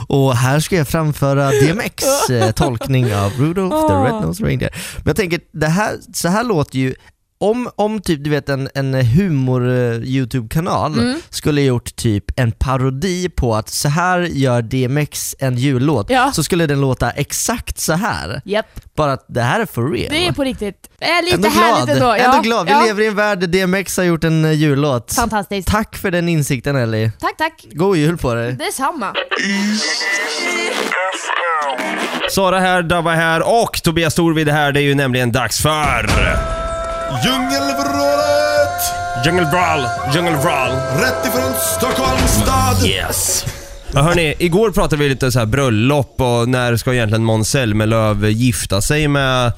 Och här ska jag framföra DMX eh, tolkning av Rudolph the Åh. Red-Nosed Reindeer. Men jag tänker, det här, så här låter ju om, om typ du vet en, en humor eh, Mm. skulle gjort typ en parodi på att så här gör DMX en jullåt, Ja. så skulle den låta exakt så här. Japp, Bara att det här är for real. det är på riktigt. Är lite ändå härligt glad. ändå. ändå glad. Vi ja. lever i en värld där DMX har gjort en eh, jullåt. Fantastiskt. Tack för den insikten Ellie. Tack, tack. God jul på dig. Detsamma. Sara här, Dabba här och Tobias Torvid här. Det är ju nämligen dags för... Djungelvrålet! Jungle Brawl. Rätt ifrån Stockholms stad. Yes. Ja, hörni, igår pratade vi lite så här bröllop och när ska egentligen Måns Zelmerlöw gifta sig med...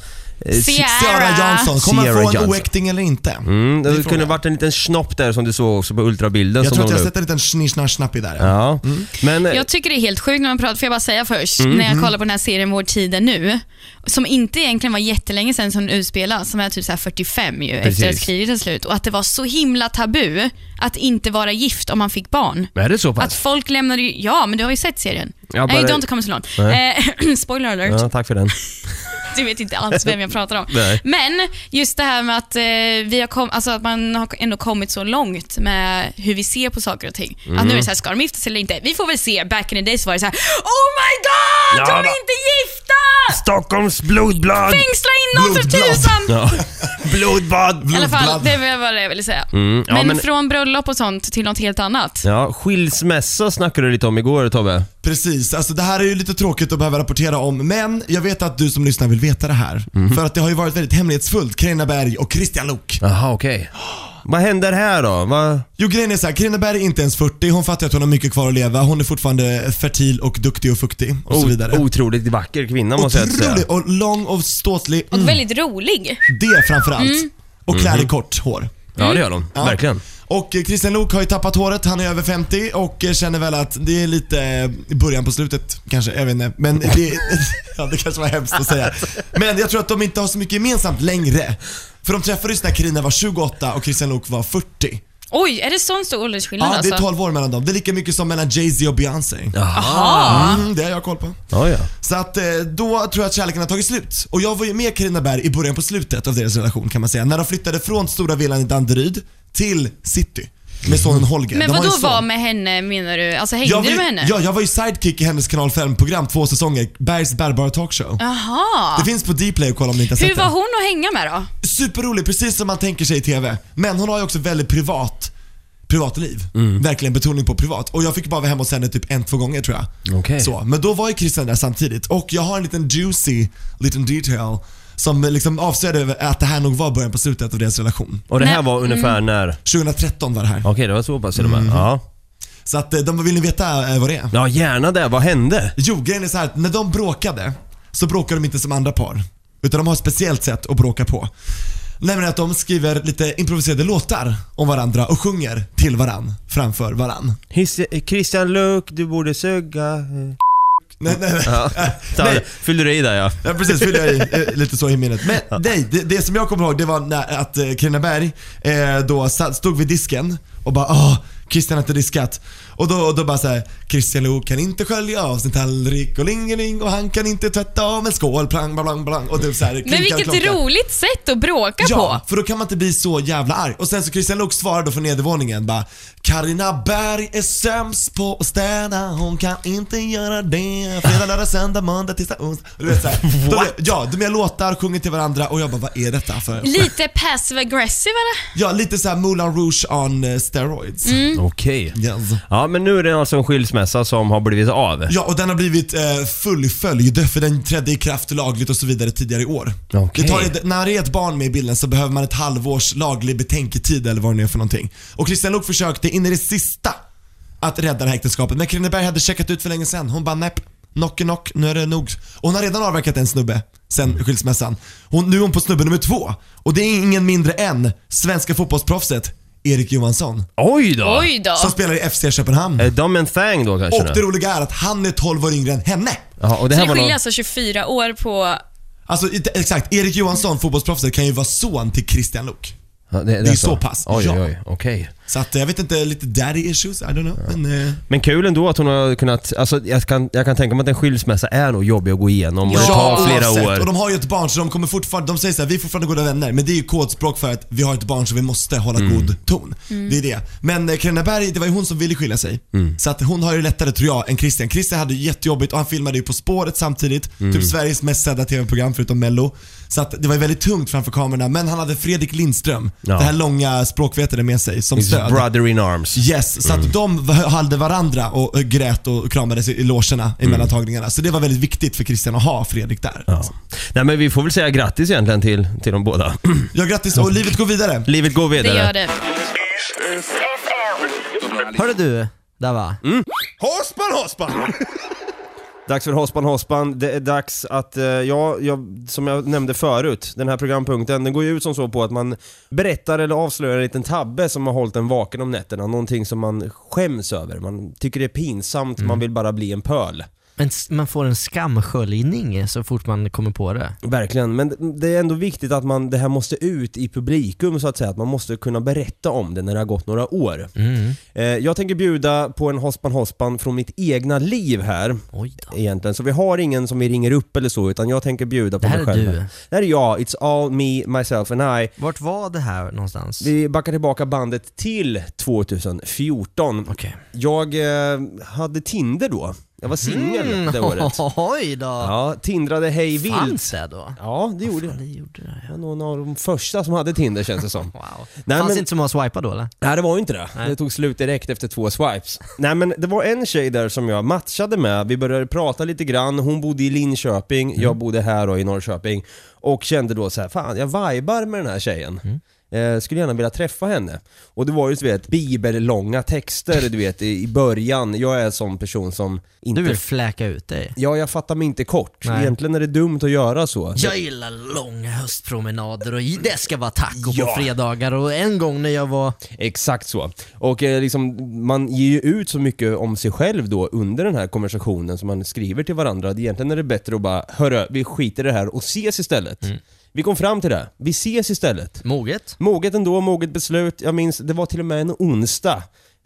eh, Ciara Jansson, kommer Ciara få en Johnson. oäkting eller inte? Mm, det kunde varit en liten snopp där som du såg också på ultrabilden. Jag som tror att jag har sett en liten snisch-snasch-snapp i där. Ja, men... eh, Jag tycker det är helt sjukt när man pratar, får jag bara säga först, Mm. när jag Mm. kollar på den här serien Vår tid är nu, som inte egentligen var jättelänge sedan som den utspelas, som är typ så här 45 ju, Precis. efter att kriget är slut, och att det var så himla tabu att inte vara gift om man fick barn. Är det så Att pass? folk lämnade ju, ja men du har ju sett serien. Ja, Nej, bara- du har inte kommit så långt. Nej. Eh, spoiler alert. Ja, tack för den. du vet inte alls vem jag pratar om. Nej. Men just det här med att, eh, vi har kom, alltså att man har ändå kommit så långt med hur vi ser på saker och ting. Att nu är det så här, ska de gifta sig eller inte? Vi får väl se. Back in the days var det så här, oh my god, Ja, de är va- inte gifta! Stockholms blodblad! Fängsla in dem för Blodblad. tusan! Ja. Blodbad! I alla fall, det var vad jag ville säga. Mm, ja, men, men- från bröllop och sånt till något helt annat. Ja, skilsmässa snackade du lite om igår Tobbe. Precis, alltså det här är ju lite tråkigt att behöva rapportera om, men jag vet att du som lyssnar vill veta det här. Mhm. För att det har ju varit väldigt hemlighetsfullt, Carina Berg och Christian Luuk. Jaha, okej. Vad händer här då? Vad... Jo grejen är såhär, Carina Berg är inte ens 40, hon fattar att hon har mycket kvar att leva, hon är fortfarande fertil och duktig och fuktig och så O- vidare. Otroligt vacker kvinna måste jag säga. Otrolig och lång och ståtlig. Mm. Och väldigt rolig. Det framförallt. Mm. Och klär i Mhm. kort hår. Ja, det gör de. Ja. Verkligen. Och Christian Luuk har ju tappat håret, han är över 50 och känner väl att det är lite början på slutet kanske, jag vet inte. Men det, ja, det kanske var hemskt att säga. Men jag tror att de inte har så mycket gemensamt längre. För de träffades när Carina var 28 och Christian Luuk var 40. Oj, är det sån stor åldersskillnad Ja, det är alltså? 12 år mellan dem. Det är lika mycket som mellan Jay-Z och Beyoncé. Jaha. Mm, det har jag koll på. Ja, ja. Så att eh, då tror jag att kärleken har tagit slut. Och jag var ju med Carina Berg i början på slutet av deras relation kan man säga. När de flyttade från stora villan i Danderyd till city. Med sonen Holger. Men De har vad en då son. var med henne menar du? Alltså hängde jag var du med henne? Ja, jag var ju sidekick i hennes kanal 5-program två säsonger. Bergs bärbara talkshow. Jaha. Det finns på Dplay att kolla om ni inte har Hur sett var det. hon att hänga med då? Superrolig, precis som man tänker sig i TV. Men hon har ju också väldigt privat privatliv. Mm. Verkligen betoning på privat. Och jag fick bara vara hemma hos henne typ en, två gånger tror jag. Okej. Så, men då var ju Christian där samtidigt och jag har en liten juicy liten detail som liksom avslöjade att det här nog var början på slutet av deras relation. Och det här var ungefär när? 2013 var det här. Okej, det var så pass till och med. Ja. Så att eh, de vill ni veta eh, vad det är? ja, gärna det. Vad hände? Jo, grejen är så här att när de bråkade så bråkar de inte som andra par. Utan de har ett speciellt sätt att bråka på. Nämligen att de skriver lite improviserade låtar om varandra och sjunger till varann framför varann. His- Christian Luuk, du borde suga. Nej, nej, nej. Ja. Nej. Fyllde du i där ja. Ja precis, fyller jag i eh, lite så i minnet. Men nej, det, det som jag kommer ihåg det var när, att eh, Carina Berg eh, då stod vid disken och bara åh, Christian inte diskat. Och då, och då bara såhär, Christian Luuk kan inte skölja av sin tallrik och lingeling och han kan inte tvätta av en skål, plang, blang, blang. Och typ så här, Men vilket klockan. roligt sätt att bråka Ja, på. för då kan man inte bli så jävla arg. Och sen så Christian Luuk svarar då från nedervåningen bara Carina Berg är sämst på att städa, hon kan inte göra det. Fredag, lördag, söndag, måndag, tisdag, onsdag. Du vet såhär. De, ja, de gör låtar, sjunger till varandra och jag bara, vad är detta för? Lite passive aggressive eller? Ja, lite såhär Moulin Rouge on eh, steroids. Mm. Okej. Yes. Ja, men nu är det alltså en skilsmässa som har blivit av. Ja, och den har blivit eh, fullföljd för den trädde i kraft lagligt och så vidare tidigare i år. Okej. Det tar, när det är ett barn med i bilden så behöver man ett halvårs laglig betänketid eller vad det nu är för någonting. Och Christian Luuk försökte in i det sista att rädda det här äktenskapet. Men Krinneberg hade checkat ut för länge sedan. Hon bara näpp, knock knock, nu är det nog. Och hon har redan avverkat en snubbe sen skilsmässan. Hon, nu är hon på snubbe nummer två. Och det är ingen mindre än svenska fotbollsproffset Erik Johansson. Oj då! Oj då. Som spelar i FC Köpenhamn. Är de en thang då kanske? Och det roliga är att han är 12 år yngre än henne. Jaha, och det Så här det var skiljer någon... alltså 24 år på... Alltså exakt, Erik Johansson, fotbollsproffset, kan ju vara son till Christian Luuk. Ja, Det är så pass. Oj, Ja. oj. Okej. Så att jag vet inte, lite daddy issues, I don't know. Men, eh, Men kul ändå att hon har kunnat, alltså jag kan, jag kan tänka mig att en skilsmässa är nog jobbig att gå igenom och det tar flera oavsett. år. Och de har ju ett barn så de kommer fortfarande, de säger såhär, vi är fortfarande goda vänner. Men det är ju kodspråk för att vi har ett barn så vi måste hålla Mm. god ton. Mm. Det är det. Men eh, Carina Berg, det var ju hon som ville skilja sig. Mm. Så att hon har ju lättare tror jag än Christian. Christian hade ju jättejobbigt och han filmade ju På spåret samtidigt. Mm. Typ Sveriges mest sedda TV-program förutom mello. Så att det var väldigt tungt framför kamerorna. Men han hade Fredrik Lindström, Ja. det här långa språkvetare med sig som His stöd. brother in arms. Yes, så Mm. att de hade varandra och grät och kramades i i logerna Mm. emellan tagningarna. Så det var väldigt viktigt för Christian att ha Fredrik där. Ja. Nej men vi får väl säga grattis egentligen till, till de båda. Ja, grattis och livet går vidare. Livet går Det vidare. gör det. Hörde du, Dava? Mm. Hospan, hospan! Dags för Hospan Hospan. Det är dags att, eh, ja, jag, som jag nämnde förut, den här programpunkten, den går ju ut som så på att man berättar eller avslöjar en liten tabbe som har hållit en vaken om nätterna. Någonting som man skäms över. Man tycker det är pinsamt, man vill bara bli en pöl. Men s- man får en skamsköljning så fort man kommer på det. Verkligen, men det är ändå viktigt att man, det här måste ut i publikum så att säga, att man måste kunna berätta om det när det har gått några år. Mm. Eh, jag tänker bjuda på en hospan hospan från mitt egna liv här. Oj då. Egentligen, så vi har ingen som vi ringer upp eller så, utan jag tänker bjuda på Det här mig är själv. du. Det här är jag, It's all me, myself and I. Vart var det här någonstans? Vi backar tillbaka bandet till 2014. Okej. Jag eh, hade Tinder då. Jag var singel det året. Oj då. Ja, tindrade hej vilt. Fanns det då? Ja, det gjorde det. gjorde det. Jag var någon av de första som hade Tinder känns det som. Wow. Nej, Fanns men- inte så många swipar då eller? Nej det var ju inte det. Nej. Det tog slut direkt efter två swipes. Nej men det var en tjej där som jag matchade med, vi började prata lite grann, hon bodde i Linköping, jag bodde här då i Norrköping och kände då så här, fan jag vibar med den här tjejen. Eh, skulle gärna vilja träffa henne. Och det var ju du vet, bibellånga texter du vet i i början. Jag är en sån person som inte... Du vill fläka ut dig? Ja, jag fattar mig inte kort. Nej. Egentligen är det dumt att göra så. Jag gillar långa höstpromenader och det ska vara taco Ja. på fredagar och en gång när jag var... Exakt så. Och eh, liksom, man ger ju ut så mycket om sig själv då under den här konversationen som man skriver till varandra. Egentligen är det bättre att bara, hörru, vi skiter i det här och ses istället. Vi kom fram till det. Vi ses istället. Moget? Moget ändå, moget beslut. Jag minns, det var till och med en onsdag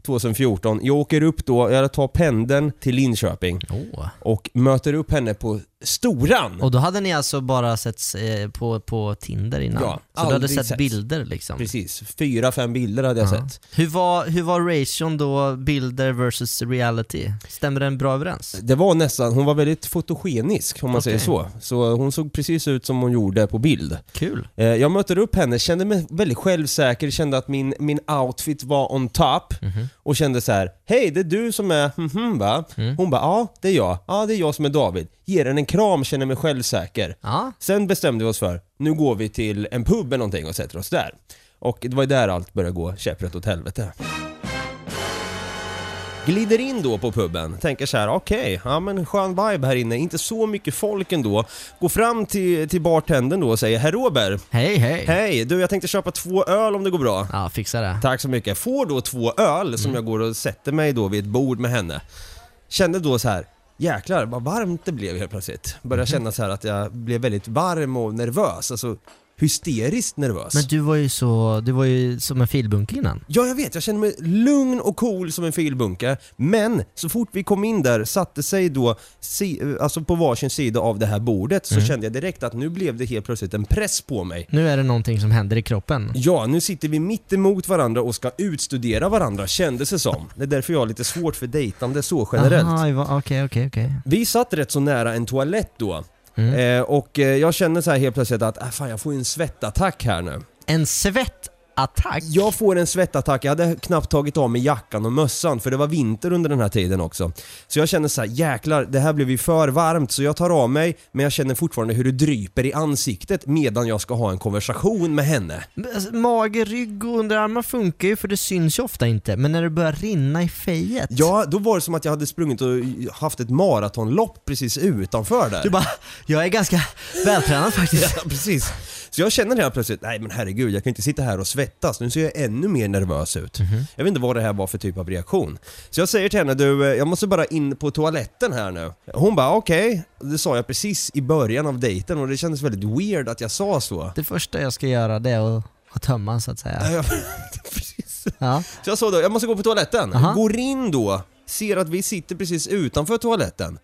2014. Jag åker upp då, jag tar pendeln till Linköping Åh. och möter upp henne på Storan. Och då hade ni alltså bara sett eh, på, på Tinder innan? Ja, så du hade aldrig sett bilder liksom? Precis, fyra, fem bilder hade jag Ja. sett. Hur var, hur var ration då, bilder versus reality? Stämmer den bra överens? Det var nästan, hon var väldigt fotogenisk om man säger Okej. så. Så hon såg precis ut som hon gjorde på bild. Kul. Eh, Jag möter upp henne, kände mig väldigt självsäker, kände att min, min outfit var on top Mhm. och kände så här: Hej, det är du som är mhm va? Mm. Hon bara ja, det är jag. Ja, det är jag som är David. Ger henne en kram, känner mig självsäker. Ja. Sen bestämde vi oss för, nu går vi till en pub eller någonting och sätter oss där. Och det var ju där allt började gå käpprätt åt helvete. Glider in då på puben, tänker så här: okej, ja men skön vibe här inne, inte så mycket folk ändå. Går fram till, till bartendern då och säger Herr Robert, Hej hej! hej, du jag tänkte köpa två öl om det går bra. Ja, fixa det. Tack så mycket. Får då två öl Mm. som jag går och sätter mig då vid ett bord med henne. Kände då så här. Jäklar vad varmt det blev helt plötsligt. Började Mhm. känna så här att jag blev väldigt varm och nervös. Alltså hysteriskt nervös. Men du var ju så, du var ju som en filbunke innan. Ja, jag vet. Jag kände mig lugn och cool som en filbunke. Men så fort vi kom in där, satte sig då si, alltså på varsin sida av det här bordet, så Mm. kände jag direkt att nu blev det helt plötsligt en press på mig. Nu är det någonting som händer i kroppen. Ja, nu sitter vi mitt emot varandra och ska utstudera varandra, kändes det som. Det är därför jag har lite svårt för dejtande så generellt. Okej okej okej. Vi satt rätt så nära en toalett då. Mm. Eh, och eh, jag kände så här helt plötsligt att, äh, fan jag får ju en svettattack här nu. En svettattack? Jag får en svettattack, jag hade knappt tagit av mig jackan och mössan för det var vinter under den här tiden också. Så jag kände så här: jäklar, det här blev ju för varmt så jag tar av mig men jag känner fortfarande hur det dryper i ansiktet medan jag ska ha en konversation med henne. Alltså, Mage, rygg och underarmar funkar ju för det syns ju ofta inte, men när det börjar rinna i fejet. Ja, då var det som att jag hade sprungit och haft ett maratonlopp precis utanför där. Du bara, jag är ganska vältränad faktiskt. Ja, precis. Så jag känner helt plötsligt, nej men herregud, jag kan inte sitta här och svettas. Nu ser jag ännu mer nervös ut. Mhm. Jag vet inte vad det här var för typ av reaktion. Så jag säger till henne, du, eh, jag måste bara in på toaletten här nu. Hon bara, okej. Det sa jag precis i början av dejten och det kändes väldigt weird att jag sa så. Det första jag ska göra det är att, att tömma så att säga. Precis. Ja. Så jag sa då, jag måste gå på toaletten. Aha. Går in då, ser att vi sitter precis utanför toaletten.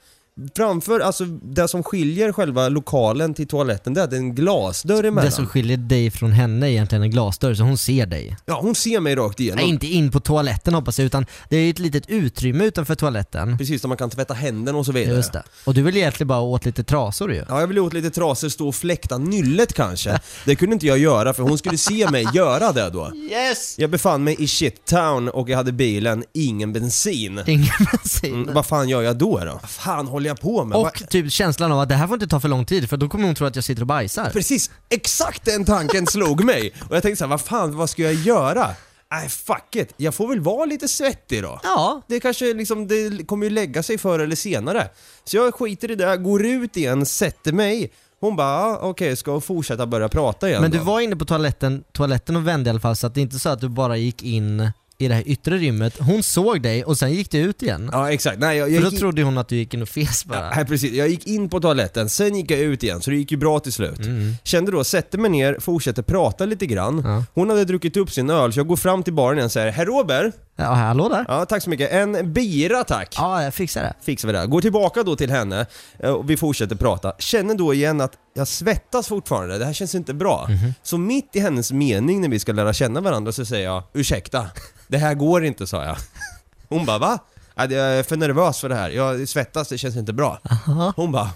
Framför, alltså det som skiljer själva lokalen till toaletten, det är att det är en glasdörr emellan. Det som skiljer dig från henne är egentligen en glasdörr, så hon ser dig. Ja, hon ser mig rakt igenom. Nej, inte in på toaletten hoppas jag, utan det är ett litet utrymme utanför toaletten. Precis, där man kan tvätta händerna och så vidare. Just det. Och du vill egentligen bara åt lite trasor ju. Ja, jag ville åt lite trasor, stå och fläkta nyllet kanske. Det kunde inte jag göra för hon skulle se mig göra det då. Yes! Jag befann mig i shit-town och jag hade bilen, ingen bensin. Ingen bensin. Mm, vad fan gör jag då då? Fan håller jag på med? Och typ känslan av att det här får inte ta för lång tid för då kommer hon tro att jag sitter och bajsar. Precis, exakt den tanken slog mig. Och jag tänkte så här, vad fan, vad ska jag göra? Nej, fuck it. Jag får väl vara lite svettig då. Ja. Det kanske liksom, det kommer ju lägga sig förr eller senare. Så jag skiter i det, går ut igen, sätter mig. Hon bara, okej, ska hon fortsätta börja prata igen Men du då? var inne på toaletten, toaletten och vände i alla fall så att det är inte så att du bara gick in i det här yttre rymmet. Hon såg dig och sen gick du ut igen. Ja exakt, nej jag, jag För då in- trodde hon att du gick in och fes bara. Nej precis, jag gick in på toaletten, sen gick jag ut igen så det gick ju bra till slut. Mm. Kände då, sätter mig ner, fortsätter prata lite grann. Hon hade druckit upp sin öl så jag går fram till baren igen och säger Herr Robert? Ja, hallå där. Ja, tack så mycket. En bira tack. Ja, jag fixar det. Fixar vi det. Går tillbaka då till henne eh, och vi fortsätter prata. Känner då igen att jag svettas fortfarande, det här känns inte bra. Mhm. Så mitt i hennes mening när vi ska lära känna varandra så säger jag Ursäkta, det här går inte sa jag. Hon bara va? Jag är för nervös för det här, jag svettas, det känns inte bra. Hon bara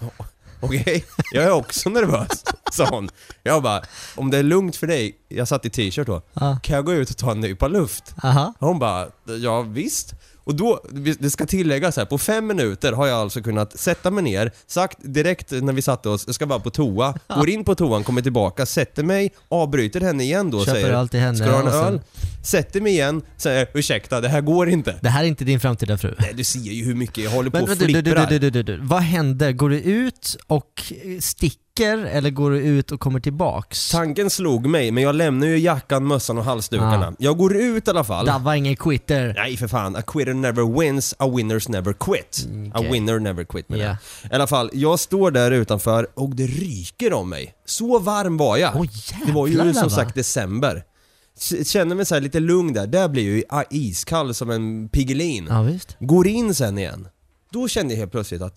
Okej, jag är också nervös, sa hon. Jag bara, om det är lugnt för dig, jag satt i t-shirt då, Ja. kan jag gå ut och ta en nypa luft? Aha. Hon bara, ja visst. Och då, det ska tilläggas här, på fem minuter har jag alltså kunnat sätta mig ner, sagt direkt när vi satte oss, jag ska bara på toa, går in på toan, kommer tillbaka, sätter mig, avbryter henne igen då och Köper säger öl till henne Ska du ha en och sen- öl? Sätter mig igen, säger ursäkta, det här går inte. Det här är inte din framtida fru. Nej, du ser ju hur mycket jag håller på och du, du, du, flipprar. du, du, du, du. Vad händer? Går du ut och sticker eller går du ut och kommer tillbaks? Tanken slog mig, men jag lämnar ju jackan, mössan och halsdukarna. Ah. Jag går ut i alla fall. Davva ingen quitter. Nej för fan, a quitter never wins, a winners never quit. A okej. winner never quit menar Ja. jag. I alla fall, jag står där utanför och det ryker om mig. Så varm var jag. det var ju jävlar, som sagt december. Känner mig så här lite lugn där, där blir jag ju a- iskall som en Piggelin. Ja, visst. Går in sen igen. Då kände jag helt plötsligt att,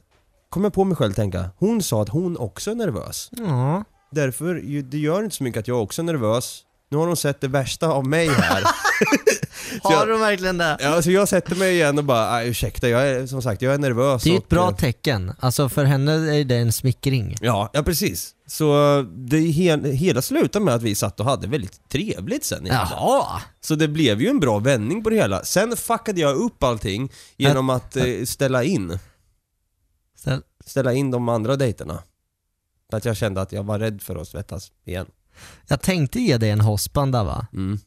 kom jag på mig själv tänka, hon sa att hon också är nervös. Ja. Därför, det gör inte så mycket att jag också är nervös. Nu har hon sett det värsta av mig här. Har jag- du verkligen det? Ja, så jag sätter mig igen och bara, "Aj, ursäkta, jag är som sagt, jag är nervös. Det är ett och, bra eh, tecken. Alltså för henne är det en smickring. Ja, ja precis. Så det he hela slutade med att vi satt och hade väldigt trevligt sen. Jaha. Så det blev ju en bra vändning på det hela. Sen fuckade jag upp allting genom att eh, ställa in. Ställ- Ställa in de andra dejterna. För att jag kände att jag var rädd för att svettas igen. Jag tänkte ge dig en hosband där va? Mm.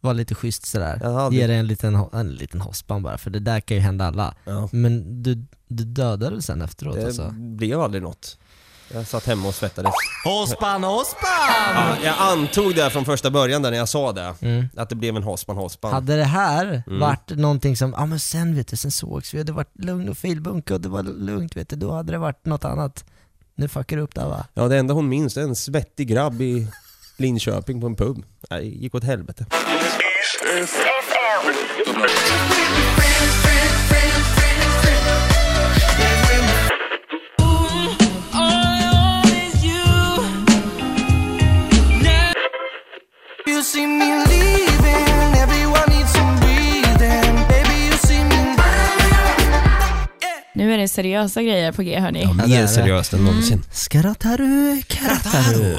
Var lite schysst sådär. Jaha, det- Ge dig en liten, en liten hosband bara, för det där kan ju hända alla. Ja. Men du, du dödade det sen efteråt Det alltså? blev aldrig något. Jag satt hemma och svettades. Hosband, hosband! Ja, jag antog det från första början där när jag sa det. Mm. Att det blev en hospan hospan. Hade det här Mm. varit någonting som, ja men sen vet du, sen sågs vi och det var lugn och filbunke och det var lugnt vet du, då hade det varit något annat. Nu fuckar du upp det här, va? Ja, det enda hon minns är en svettig grabb i Linköping på en pub. Det gick åt helvete. You see me leaving, everyone needs some breathing. Baby, you see me Nu är det seriösa grejer på G hörni. Ja, Mer seriöst än någonsin. Skarataru, karataru.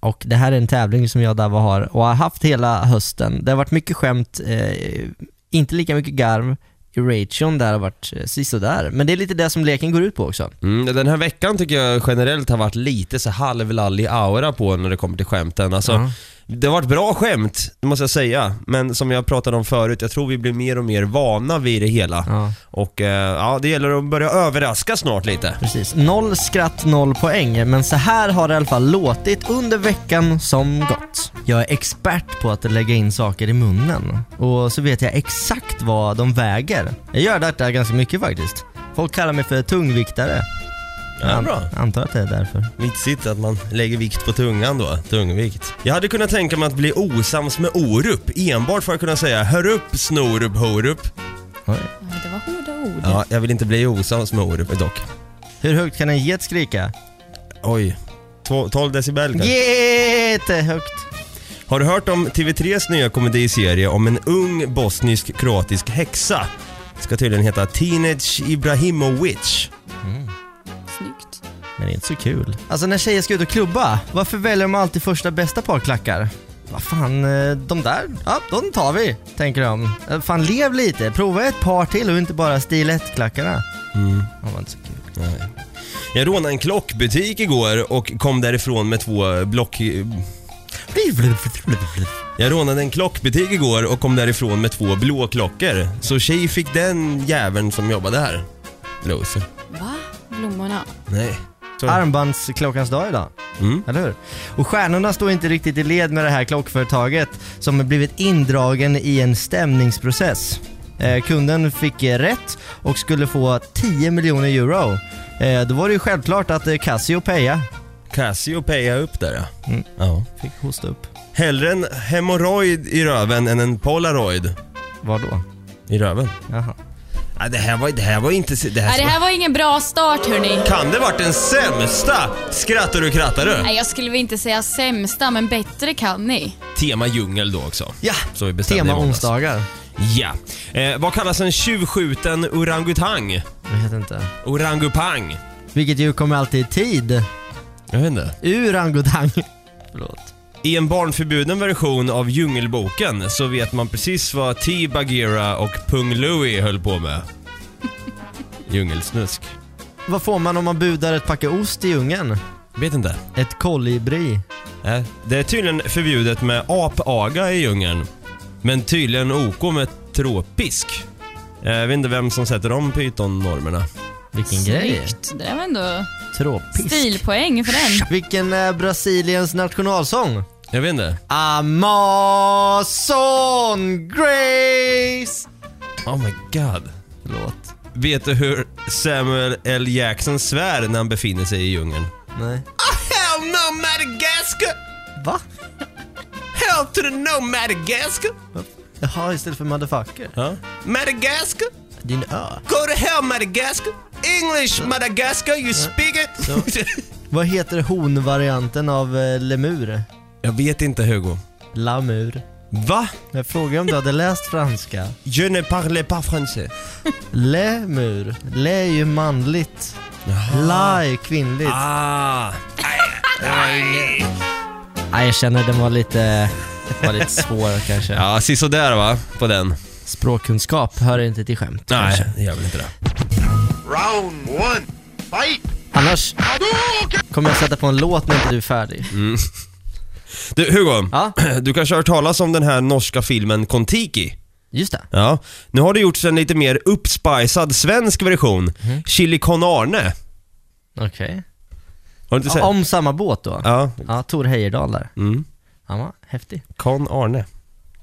Och det här är en tävling som jag Dava har och har haft hela hösten. Det har varit mycket skämt, eh, inte lika mycket garv. I ration där har varit eh, sisådär. Men det är lite det som leken går ut på också. Mm, den här veckan tycker jag generellt har varit lite så halvlallig aura på när det kommer till skämten. Alltså, Ja. Det har varit bra skämt, det måste jag säga. Men som jag pratade om förut, jag tror vi blir mer och mer vana vid det hela. Ja. Och eh, ja, det gäller att börja överraska snart lite. Precis. Noll skratt, noll poäng. Men så här har det i alla fall låtit under veckan som gått. Jag är expert på att lägga in saker i munnen. Och så vet jag exakt vad de väger. Jag gör detta ganska mycket faktiskt. Folk kallar mig för tungviktare. Ja, bra. Jag antar att det är därför. Vitsigt att man lägger vikt på tungan då, tungvikt. Jag hade kunnat tänka mig att bli osams med Orup, enbart för att kunna säga Hör upp Snorup Horup. Oj. Ja, Det var hårda ord. Ja, jag vill inte bli osams med Orup dock. Hur högt kan en get skrika? Oj, Två- 12 decibel kanske? Jättehögt. Har du hört om TV3s nya komediserie om en ung bosnisk-kroatisk häxa? Ska tydligen heta Teenage Ibrahimovic. Men det är inte så kul. Alltså när tjejer ska ut och klubba, varför väljer de alltid första bästa par klackar? Vad fan, eh, de där, ja de tar vi, tänker de. Eh, Fan lev lite, prova ett par till och inte bara stil 1-klackarna. Mm. Det var inte så kul. Nej. Jag rånade en klockbutik igår och kom därifrån med två block... Jag rånade en klockbutik igår och kom därifrån med två blåklockor. Så tjej fick den jäveln som jobbade här. Loser. Va? Blommorna? Nej. Armbandsklockans dag idag. Mm. Eller hur? Och stjärnorna står inte riktigt i led med det här klockföretaget som har blivit indragen i en stämningsprocess. Eh, kunden fick rätt och skulle få 10 miljoner euro. Eh, då var det ju självklart att eh, Cassiopeia Cassiopeia upp där ja. Mm. ja. fick hosta upp. Hellre en hemorrojd i röven än en polaroid Var då? i röven. Jaha. Ja, det, här var, det här var inte... Det här, Nej, det här var ingen bra start hörni. Kan det varit den sämsta? Skrattar du krattar du? Nej, jag skulle väl inte säga sämsta, men bättre kan ni. Tema djungel då också. Ja, Så vi bestämde tema i måndags. onsdagar. Ja. Eh, vad kallas en tjuvskjuten orangutang? Jag vet inte. Orangupang. Vilket ju kommer alltid i tid. Jag vet inte. Urangutang. Förlåt. I en barnförbjuden version av Djungelboken så vet man precis vad T. Bagheera och Pung Louie höll på med. Djungelsnusk. Vad får man om man budar ett packe ost i djungeln? Vet inte. Ett kolibri. Nej, det är tydligen förbjudet med apaga i djungeln. Men tydligen OK med tropisk. Jag vet inte vem som sätter de python-normerna. Vilken grej. Snyggt. Det där var ändå Tropisk. stilpoäng för den. Vilken är Brasiliens nationalsång? Jag vet inte. Amazon Grace! Oh my god. Förlåt. Vet du hur Samuel L. Jackson svär när han befinner sig i djungeln? Nej. Hell no Madagascar! Va? Hell to the no Madagascar! Jaha, istället för motherfucker. Ja. Madagascar? Din ö. Go to hell Madagascar! English Madagascar, you speak it! Så. Vad heter honvarianten av eh, lemur? Jag vet inte Hugo. Lamur. Va? Jag frågade om du hade läst franska. Je ne parle pas français. Lemur. Le är ju manligt. La är kvinnligt. Ah. Nej, jag känner den var lite, var lite svår kanske. Ja, sisådär va, på den. Språkkunskap hör inte till skämt. Nej, kanske. det gör väl inte det. Round one, fight! Annars kommer jag sätta på en låt när inte du är färdig. Du Hugo, Ja? du kanske har hört talas om den här norska filmen Kon-Tiki? Just det. Ja. Nu har det gjorts en lite mer uppspicad svensk version. Mhm. Chili con Arne. Okej. Har du inte sett? Ja, Om samma båt då? Ja. Ja, Tor Heyerdahl där. Mm. Han var häftig. Con Arne.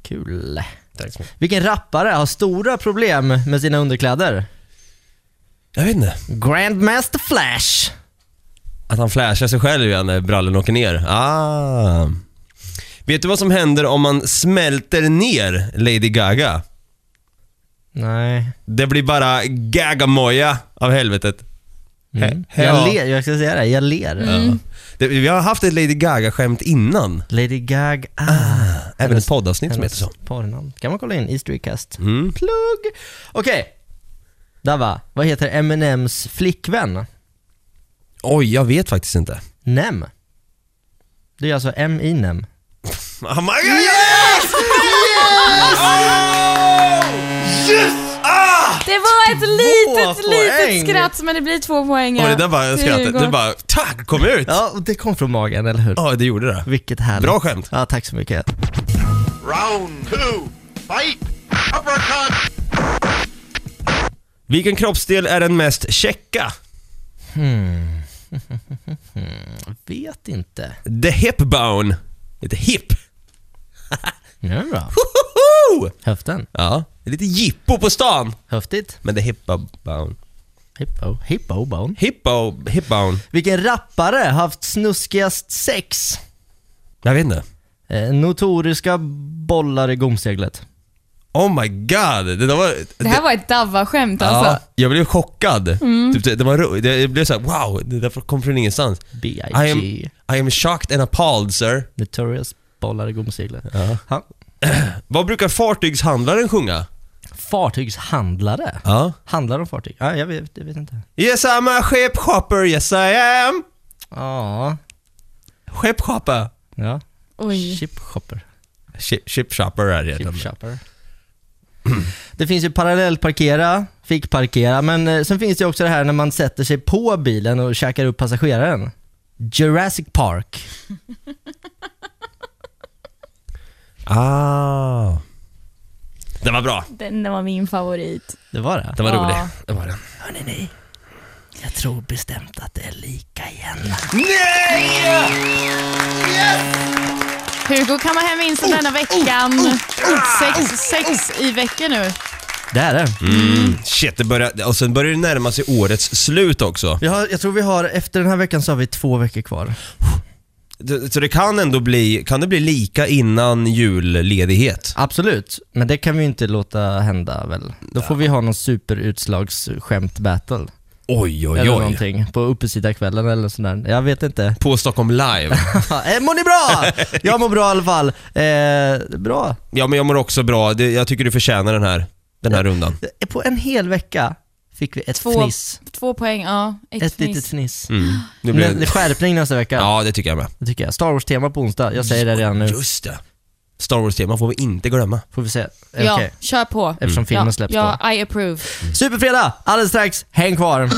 Kul. Tack så mycket. Vilken rappare har stora problem med sina underkläder? Jag vet inte. Grandmaster Flash. Att han flashar sig själv igen när brallen åker ner. Ah. Vet du vad som händer om man smälter ner Lady Gaga? Nej. Det blir bara gagamoja av helvetet. Mm. He- Jag ja. ler, jag ska säga det, jag ler. Ja. Det, vi har haft ett Lady Gaga-skämt innan. Lady Gaga. Även ett poddavsnitt som heter så. Porrnamn. Kan man kolla in, Easter Egg-cast. Mm. Plugg! Okej. Dava, vad heter Eminems flickvän? Oj, jag vet faktiskt inte. Nem. Det är alltså M i Nem. Oh my God! Yes! Yes! Ah! Det var ett litet, poäng. litet skratt men det blir två poäng. Och det där bara skrattet, det bara tack, kom ut! Ja, och det kom från magen, eller hur? Ja, det gjorde det. Vilket härligt. Bra skämt. Ja, tack så mycket. Round two, fight! Uppercut! Vilken kroppsdel är den mest checka? Hmm. Vet inte. The hip bone. Lite hip. Ja, bra. Höften. Ja, det är lite jippo på stan. Häftigt. Men the hip bone. Hippo. Hippo bone. Hippo, hip bone. Vilken rappare har haft snuskigast sex? Jag vet inte. Eh, notoriska bollar i gomseglet. Oh my god, det där var... Det här var ett Davva-skämt Ja, alltså. jag blev chockad. Mm. Typ, det, det, var, det, jag blev såhär, wow, det där kom från ingenstans. B.I.G. I am, I am shocked and appalled sir. Notorious bollar i gomseglet. Ja. Vad brukar fartygshandlaren sjunga? Fartygshandlare? Ja. Handlar om fartyg? Ja, jag vet, jag vet inte. Yes I'm a ship yes I am. Ja. Skeppshopper. Ja. Oj. Chipshopper. Ship, ship shopper är det. Chipshopper. Det finns ju parallellparkera, fick parkera, men eh, sen finns det också det här när man sätter sig på bilen och käkar upp passageraren. Jurassic Park. Ah. Den var bra. Den var min favorit. Det var det? Den var Ja. rolig. Det var den. Hörrni ni. Jag tror bestämt att det är lika igen. Nej! Hugo kan man hem vinsten denna veckan. Sex, sex i veckan nu. Det är det. Mm. Shit, det börjar, och sen börjar det närma sig årets slut också. Vi har, jag tror vi har, efter den här veckan så har vi två veckor kvar. Det- Så det kan ändå bli, kan det bli lika innan julledighet? Absolut, men det kan vi ju inte låta hända väl? Då får vi ha någon superutslagsskämt-battle. Oj, oj, Eller oj. någonting, på uppesittarkvällen eller sådär. Jag vet inte. På Stockholm live. Eh, mår ni bra? Jag mår bra i alla fall. Eh, bra. Ja, men jag mår också bra. Det, jag tycker du förtjänar den här, den här rundan. Eh, På en hel vecka fick vi ett Två, fniss. två poäng, ja. Ett, Ett fniss. litet fniss. Mm. Det blir... blir skärpning nästa vecka. Ja, det tycker jag med. Det tycker jag. Star Wars-tema på onsdag. Jag säger det redan nu. Just det. Star Wars-tema får vi inte glömma. Får vi se. Ja, Okej. kör på. Eftersom filmen ja, släpps Ja, I approve. Superfredag, alldeles strax. Häng kvar.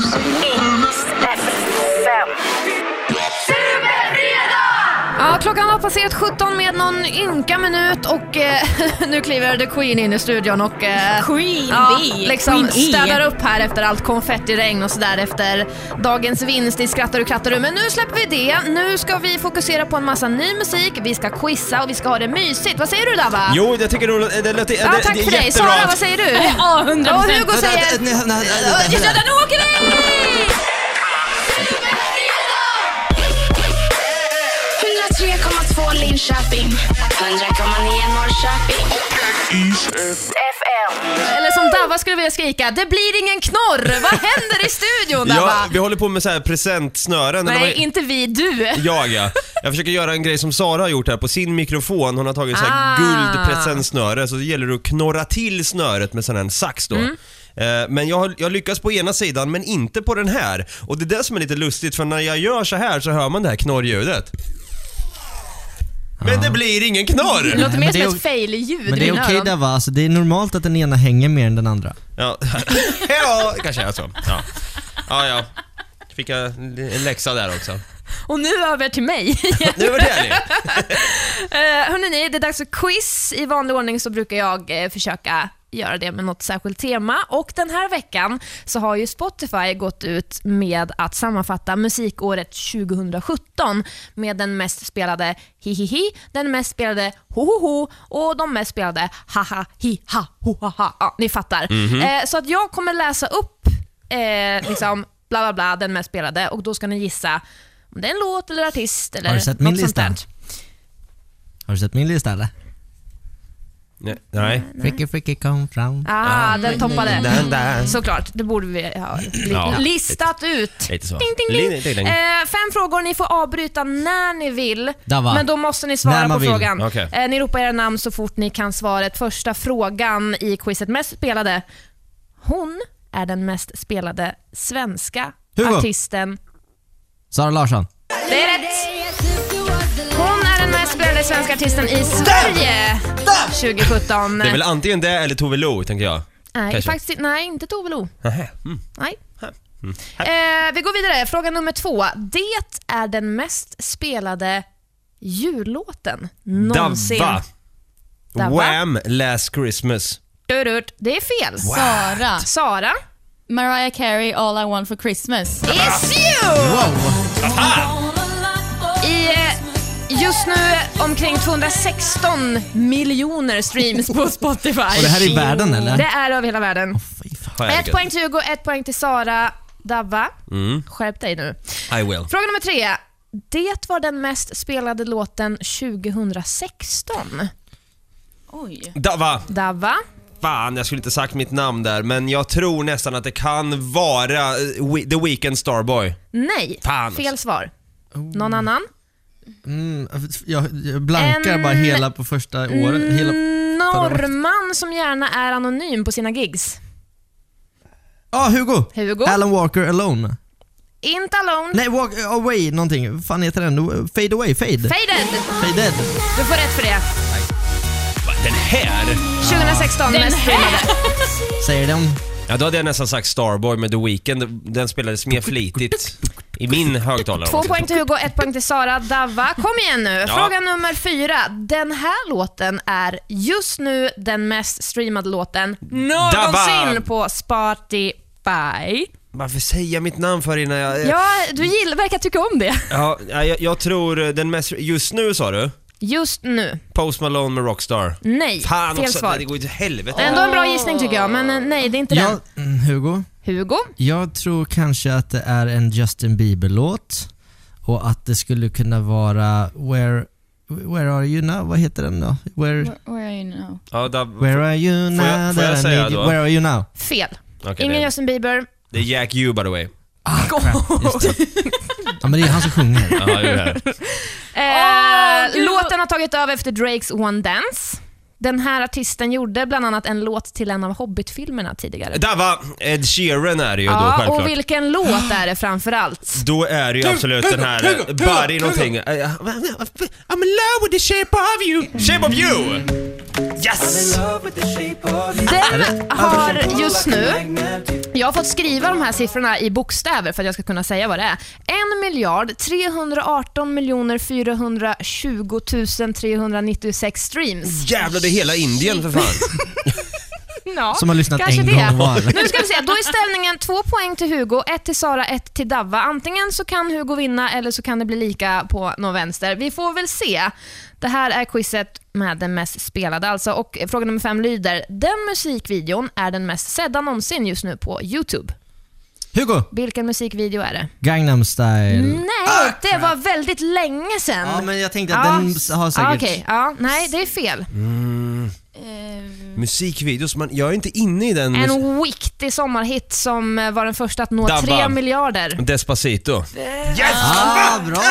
Ja, klockan har passerat 17 med någon ynka minut och eh, nu kliver The Queen in i studion och eh, Queen ja, bee. liksom Queen E. städar upp här efter allt konfettiregn och sådär efter dagens vinst i Skrattar du krattar du. Men nu släpper vi det. Nu ska vi fokusera på en massa ny musik, vi ska quizza och vi ska ha det mysigt. Vad säger du Dabba? Jo, jag tycker det, det låter Ja, det, tack det är för dig. jättebra. Sara, vad säger du? Ja, 100%. Och Hugo säger... Ja, nu åker vi! 103,2 Linköping. 100,9 Norrköping. Eller som Dabba skulle vilja skrika, det blir ingen knorr! Vad händer i studion Dabba? Ja, vi håller på med så här presentsnören. eller Nej, vad- inte vi, du. Jag ja. Jag försöker göra en grej som Sara har gjort här på sin mikrofon. Hon har tagit så här Ah. guldpresentsnöre, så det gäller det att knorra till snöret med sån här sax då. Mm. Eh, Men jag har jag lyckas på ena sidan, men inte på den här. Och det är det som är lite lustigt, för när jag gör så här så hör man det här knorrljudet. Men det blir ingen knorr! Det låter mer som ett fail-ljud Men det är okej öron. Dabba, alltså, det är normalt att den ena hänger mer än den andra. Ja, ja kanske är så. Ja, ja. ja. Fick jag en läxa där också. Och nu över till mig. Nu det ärligt. uh, Hörrni, det är dags för quiz. I vanlig ordning så brukar jag eh, försöka göra det med något särskilt tema. Och Den här veckan så har ju Spotify gått ut med att sammanfatta musikåret 2017 med den mest spelade hihihi, den mest spelade hohoho och de mest spelade haha hi ha ho ha ha. Ja, ni fattar. Mhm. Eh, så att jag kommer läsa upp eh, liksom bla bla bla, den mest spelade och då ska ni gissa om det är en låt eller artist eller Har du sett min något sånt där. Har du sett min lista eller? Nej. Nej. Freaky freaky come fram. Ah, den toppade. Dan, dan. Såklart, det borde vi ha li- Ja. listat ut. Lite så. Ding, ding, ding. Ding, ding, ding. Eh, fem frågor, ni får avbryta när ni vill. Dava. Men då måste ni När svara man på vill. frågan. Okej. Eh, ni ropar era namn så fort ni kan svaret. Första frågan i quizet mest spelade. Hon är den mest spelade svenska Hugo. artisten. Sara Larsson. Det är rätt! Är svenska artisten i Sverige 2017. Det är väl antingen det eller Tove Lo, tänker jag. Nej, Kanske. faktiskt, nej, inte Tove Lo. Nähä. Mm. Nej. Mm. Eh, vi går vidare. Fråga nummer två. Det är den mest spelade jullåten någonsin. Dabba. Dabba. Wham! Last Christmas. Durut. Det är fel. Sara. Sara. Mariah Carey, All I Want For Christmas. Is you! I eh, just nu omkring 216 miljoner streams på Spotify. Och det här är i världen, eller? Det är över hela världen. Ett poäng till Hugo, ett poäng till Sara. Dabba, Mm. skärp dig nu. I will. Fråga nummer tre. Det var den mest spelade låten 2016. Oj. Dava. Dabba. Fan, jag skulle inte sagt mitt namn där, men jag tror nästan att det kan vara eh, We- The Weeknd Starboy. Nej, Fan. fel svar. Någon annan? Mm, jag, jag blankar En- bara hela på första året. Hela... Norrman som gärna är anonym på sina gigs. Ja, Hugo! Hugo. Alan Walker Alone. Inte alone. Nej, Walk Away någonting. Vad fan heter den? Fade Away? Fade? Faded. Faded. Du får rätt för det. Den här? 2016 Den mest här? Säger de. Ja, då hade jag nästan sagt Starboy med The Weeknd. Den spelades mer flitigt i min högtalare. Två poäng till Hugo, ett poäng till Sara. Dava, kom igen nu. Ja. Fråga nummer fyra. Den här låten är just nu den mest streamade låten någonsin på Spotify. Varför säger jag mitt namn för innan jag... Ja, du gillar, verkar tycka om det. Ja, jag, jag tror den mest... Just nu sa du? Just nu. Post Malone med Rockstar. Nej, Fan fel också, svar. det går ju till helvete. Ändå en bra gissning tycker jag, men eh, nej det är inte den. Jag, mm, Hugo? Hugo? Jag tror kanske att det är en Justin Bieber-låt och att det skulle kunna vara Where, where are you now? Vad heter den då? Where, Where are you now? Ja, där, where are you now? Får jag- får jag that I säga need you? då? Where are you now? Fel. Okej, Ingen det, Justin Bieber. det är Jack U by the way. Ja men det är han som sjunger. Ja, det är det. Eh, låten har tagit över efter Drakes One Dance. Den här artisten gjorde bland annat en låt till en av Hobbit-filmerna tidigare. Där var Ed Sheeran är det ju då Ja, självklart. och vilken låt är det framförallt? Då är det ju absolut den här eh, Body någonting. Eh, I'm in love with the shape of you. Shape of you! Yes! Den har just nu, jag har fått skriva de här siffrorna i bokstäver för att jag ska kunna säga vad det är. 1 miljard 318 miljoner 420 396 streams. Jävlar, det är hela Indien för fan. Ja, Som har lyssnat en det. gång var. Nu ska vi se, då är ställningen två poäng till Hugo, ett till Sara, ett till Davva. Antingen så kan Hugo vinna eller så kan det bli lika på någon vänster. Vi får väl se. Det här är quizet med den mest spelade alltså och fråga nummer fem lyder, den musikvideon är den mest sedda någonsin just nu på YouTube. Hugo! Vilken musikvideo är det? Gangnam style. Nej, det var väldigt länge sedan. Ja men jag tänkte att den har säkert... Ja, okej. ja, nej, det är fel. Mm. Musikvideos, man, jag är inte inne i den. mus- En viktig sommarhit som eh, var den första att nå Dabba. tre miljarder. Despacito. Ah, bra!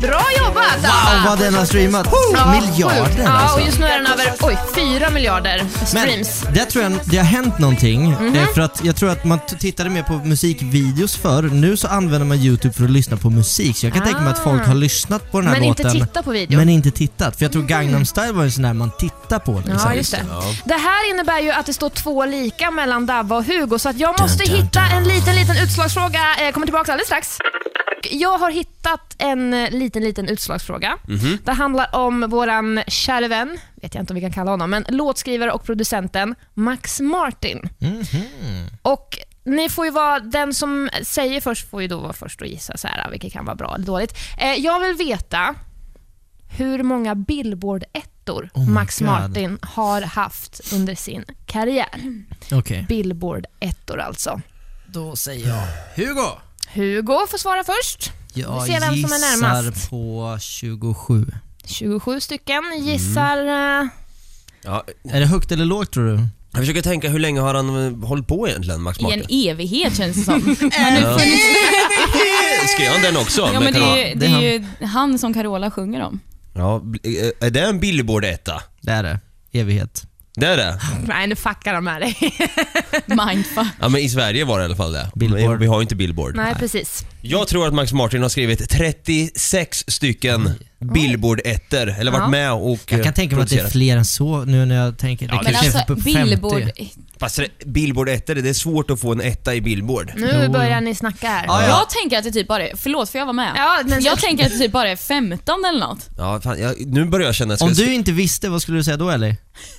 Bra jobbat Wow vad den har streamat. Ja, Miljarder. Ja, alltså. och just nu är den över oj, fyra miljarder streams. Men det tror jag det har hänt någonting. Mhm. eh, För att jag tror att man t- tittade mer på musikvideos förr. Nu så använder man YouTube för att lyssna på musik. Så jag kan tänka mig att folk har lyssnat på den här Ah. Men inte låten. titta på videon. Men inte tittat. För jag tror Gangnam style var en sån där man tittar på. Liksom. Ja, just det. Det här innebär ju att det står två lika mellan Dabba och Hugo, så att jag måste hitta en liten, liten utslagsfråga. Jag kommer tillbaka alldeles strax. Jag har hittat en eh, liten, liten utslagsfråga. Mhm. Det handlar om våran kära vän, vet jag inte om vi kan kalla honom, men låtskrivare och producenten Max Martin. Och ni får ju vara, den som säger först får ju då vara först och gissa så här, vilket kan vara bra eller dåligt. Eh, jag vill veta hur många Billboard-ettor Oh Max God. Martin har haft under sin karriär. Okej. Billboard-ettor alltså. Då säger jag Hugo. Hugo får svara först. Jag Vi ser vem som är närmast. gissar på 27. 27 stycken gissar... eh, Ja, Är det högt eller lågt tror du? jag försöker tänka, hur länge har han eh, hållit på egentligen, Max I Martin? en evighet känns det som. Ja. funnits- Skrev han den också? Ja, men det är, ju, det är ju han som Carola sjunger om. Ja, bl- eh, är det en Billboard-etta? Det är det. Evighet. Det är det? Nej, nu fuckar de med dig. Mindfuck. Ja men i Sverige var det i alla fall det. Billboard. Men Vi har ju inte Billboard. Nej, precis. Jag tror att Max Martin har skrivit 36 stycken Billboard-ettor, eller varit Ja. med och Jag kan eh, tänka mig att det är fler än så nu när jag tänker. Det Ja, kanske Men är alltså, på 50. Billboard... Fast det- Billboard-ettor, det är svårt att få en etta i Billboard. Nu börjar ni snacka här. Ja, ja. Jag tänker att det typ bara är... Förlåt, får jag vara med? Ja, men- Jag tänker att det typ bara är 15 eller något. Ja, fan, jag, nu börjar jag känna att jag Om ska- du inte visste, vad skulle du säga då eller?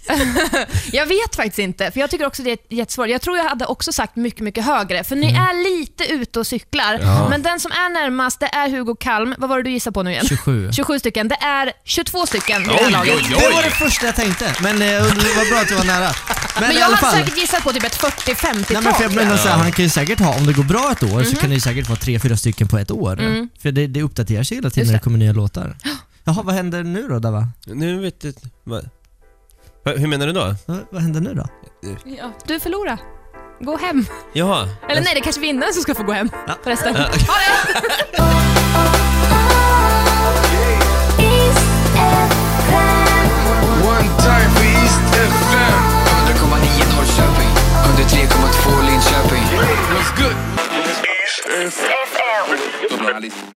Jag vet faktiskt inte, för jag tycker också det är jättesvårt. Jag tror jag hade också sagt mycket, mycket högre, för ni är lite ute och cyklar. Mm. Ja. Men den som är närmast, det är Hugo Kalm. Vad var det du gissade på nu igen? 27. 27 stycken. Det är 22 stycken i det här Oj, laget. oj, oj. Det var det första jag tänkte, men eh, det var bra att du var nära. Men, Men i jag alla har fall. säkert gissat på typ ett 40-50-tal. Nej, men för jag menar så här, han kan ju säkert ha, om det går bra ett år så Mhm. kan det ju säkert vara tre, fyra stycken på ett år. Mm. För det, det uppdaterar sig hela tiden Just när det det. kommer nya låtar. Jaha, vad händer nu då Dava? Nu vet jag vad, Va- Hur menar du då? Vad, vad händer nu då? Ja, du förlorar. Gå hem. Jaha. Eller nej, det är kanske vinnaren som ska få gå hem förresten. Ja. Ha det! time for East FM 100,9 Norrköping. 103,2 Linköping. What's good? East FM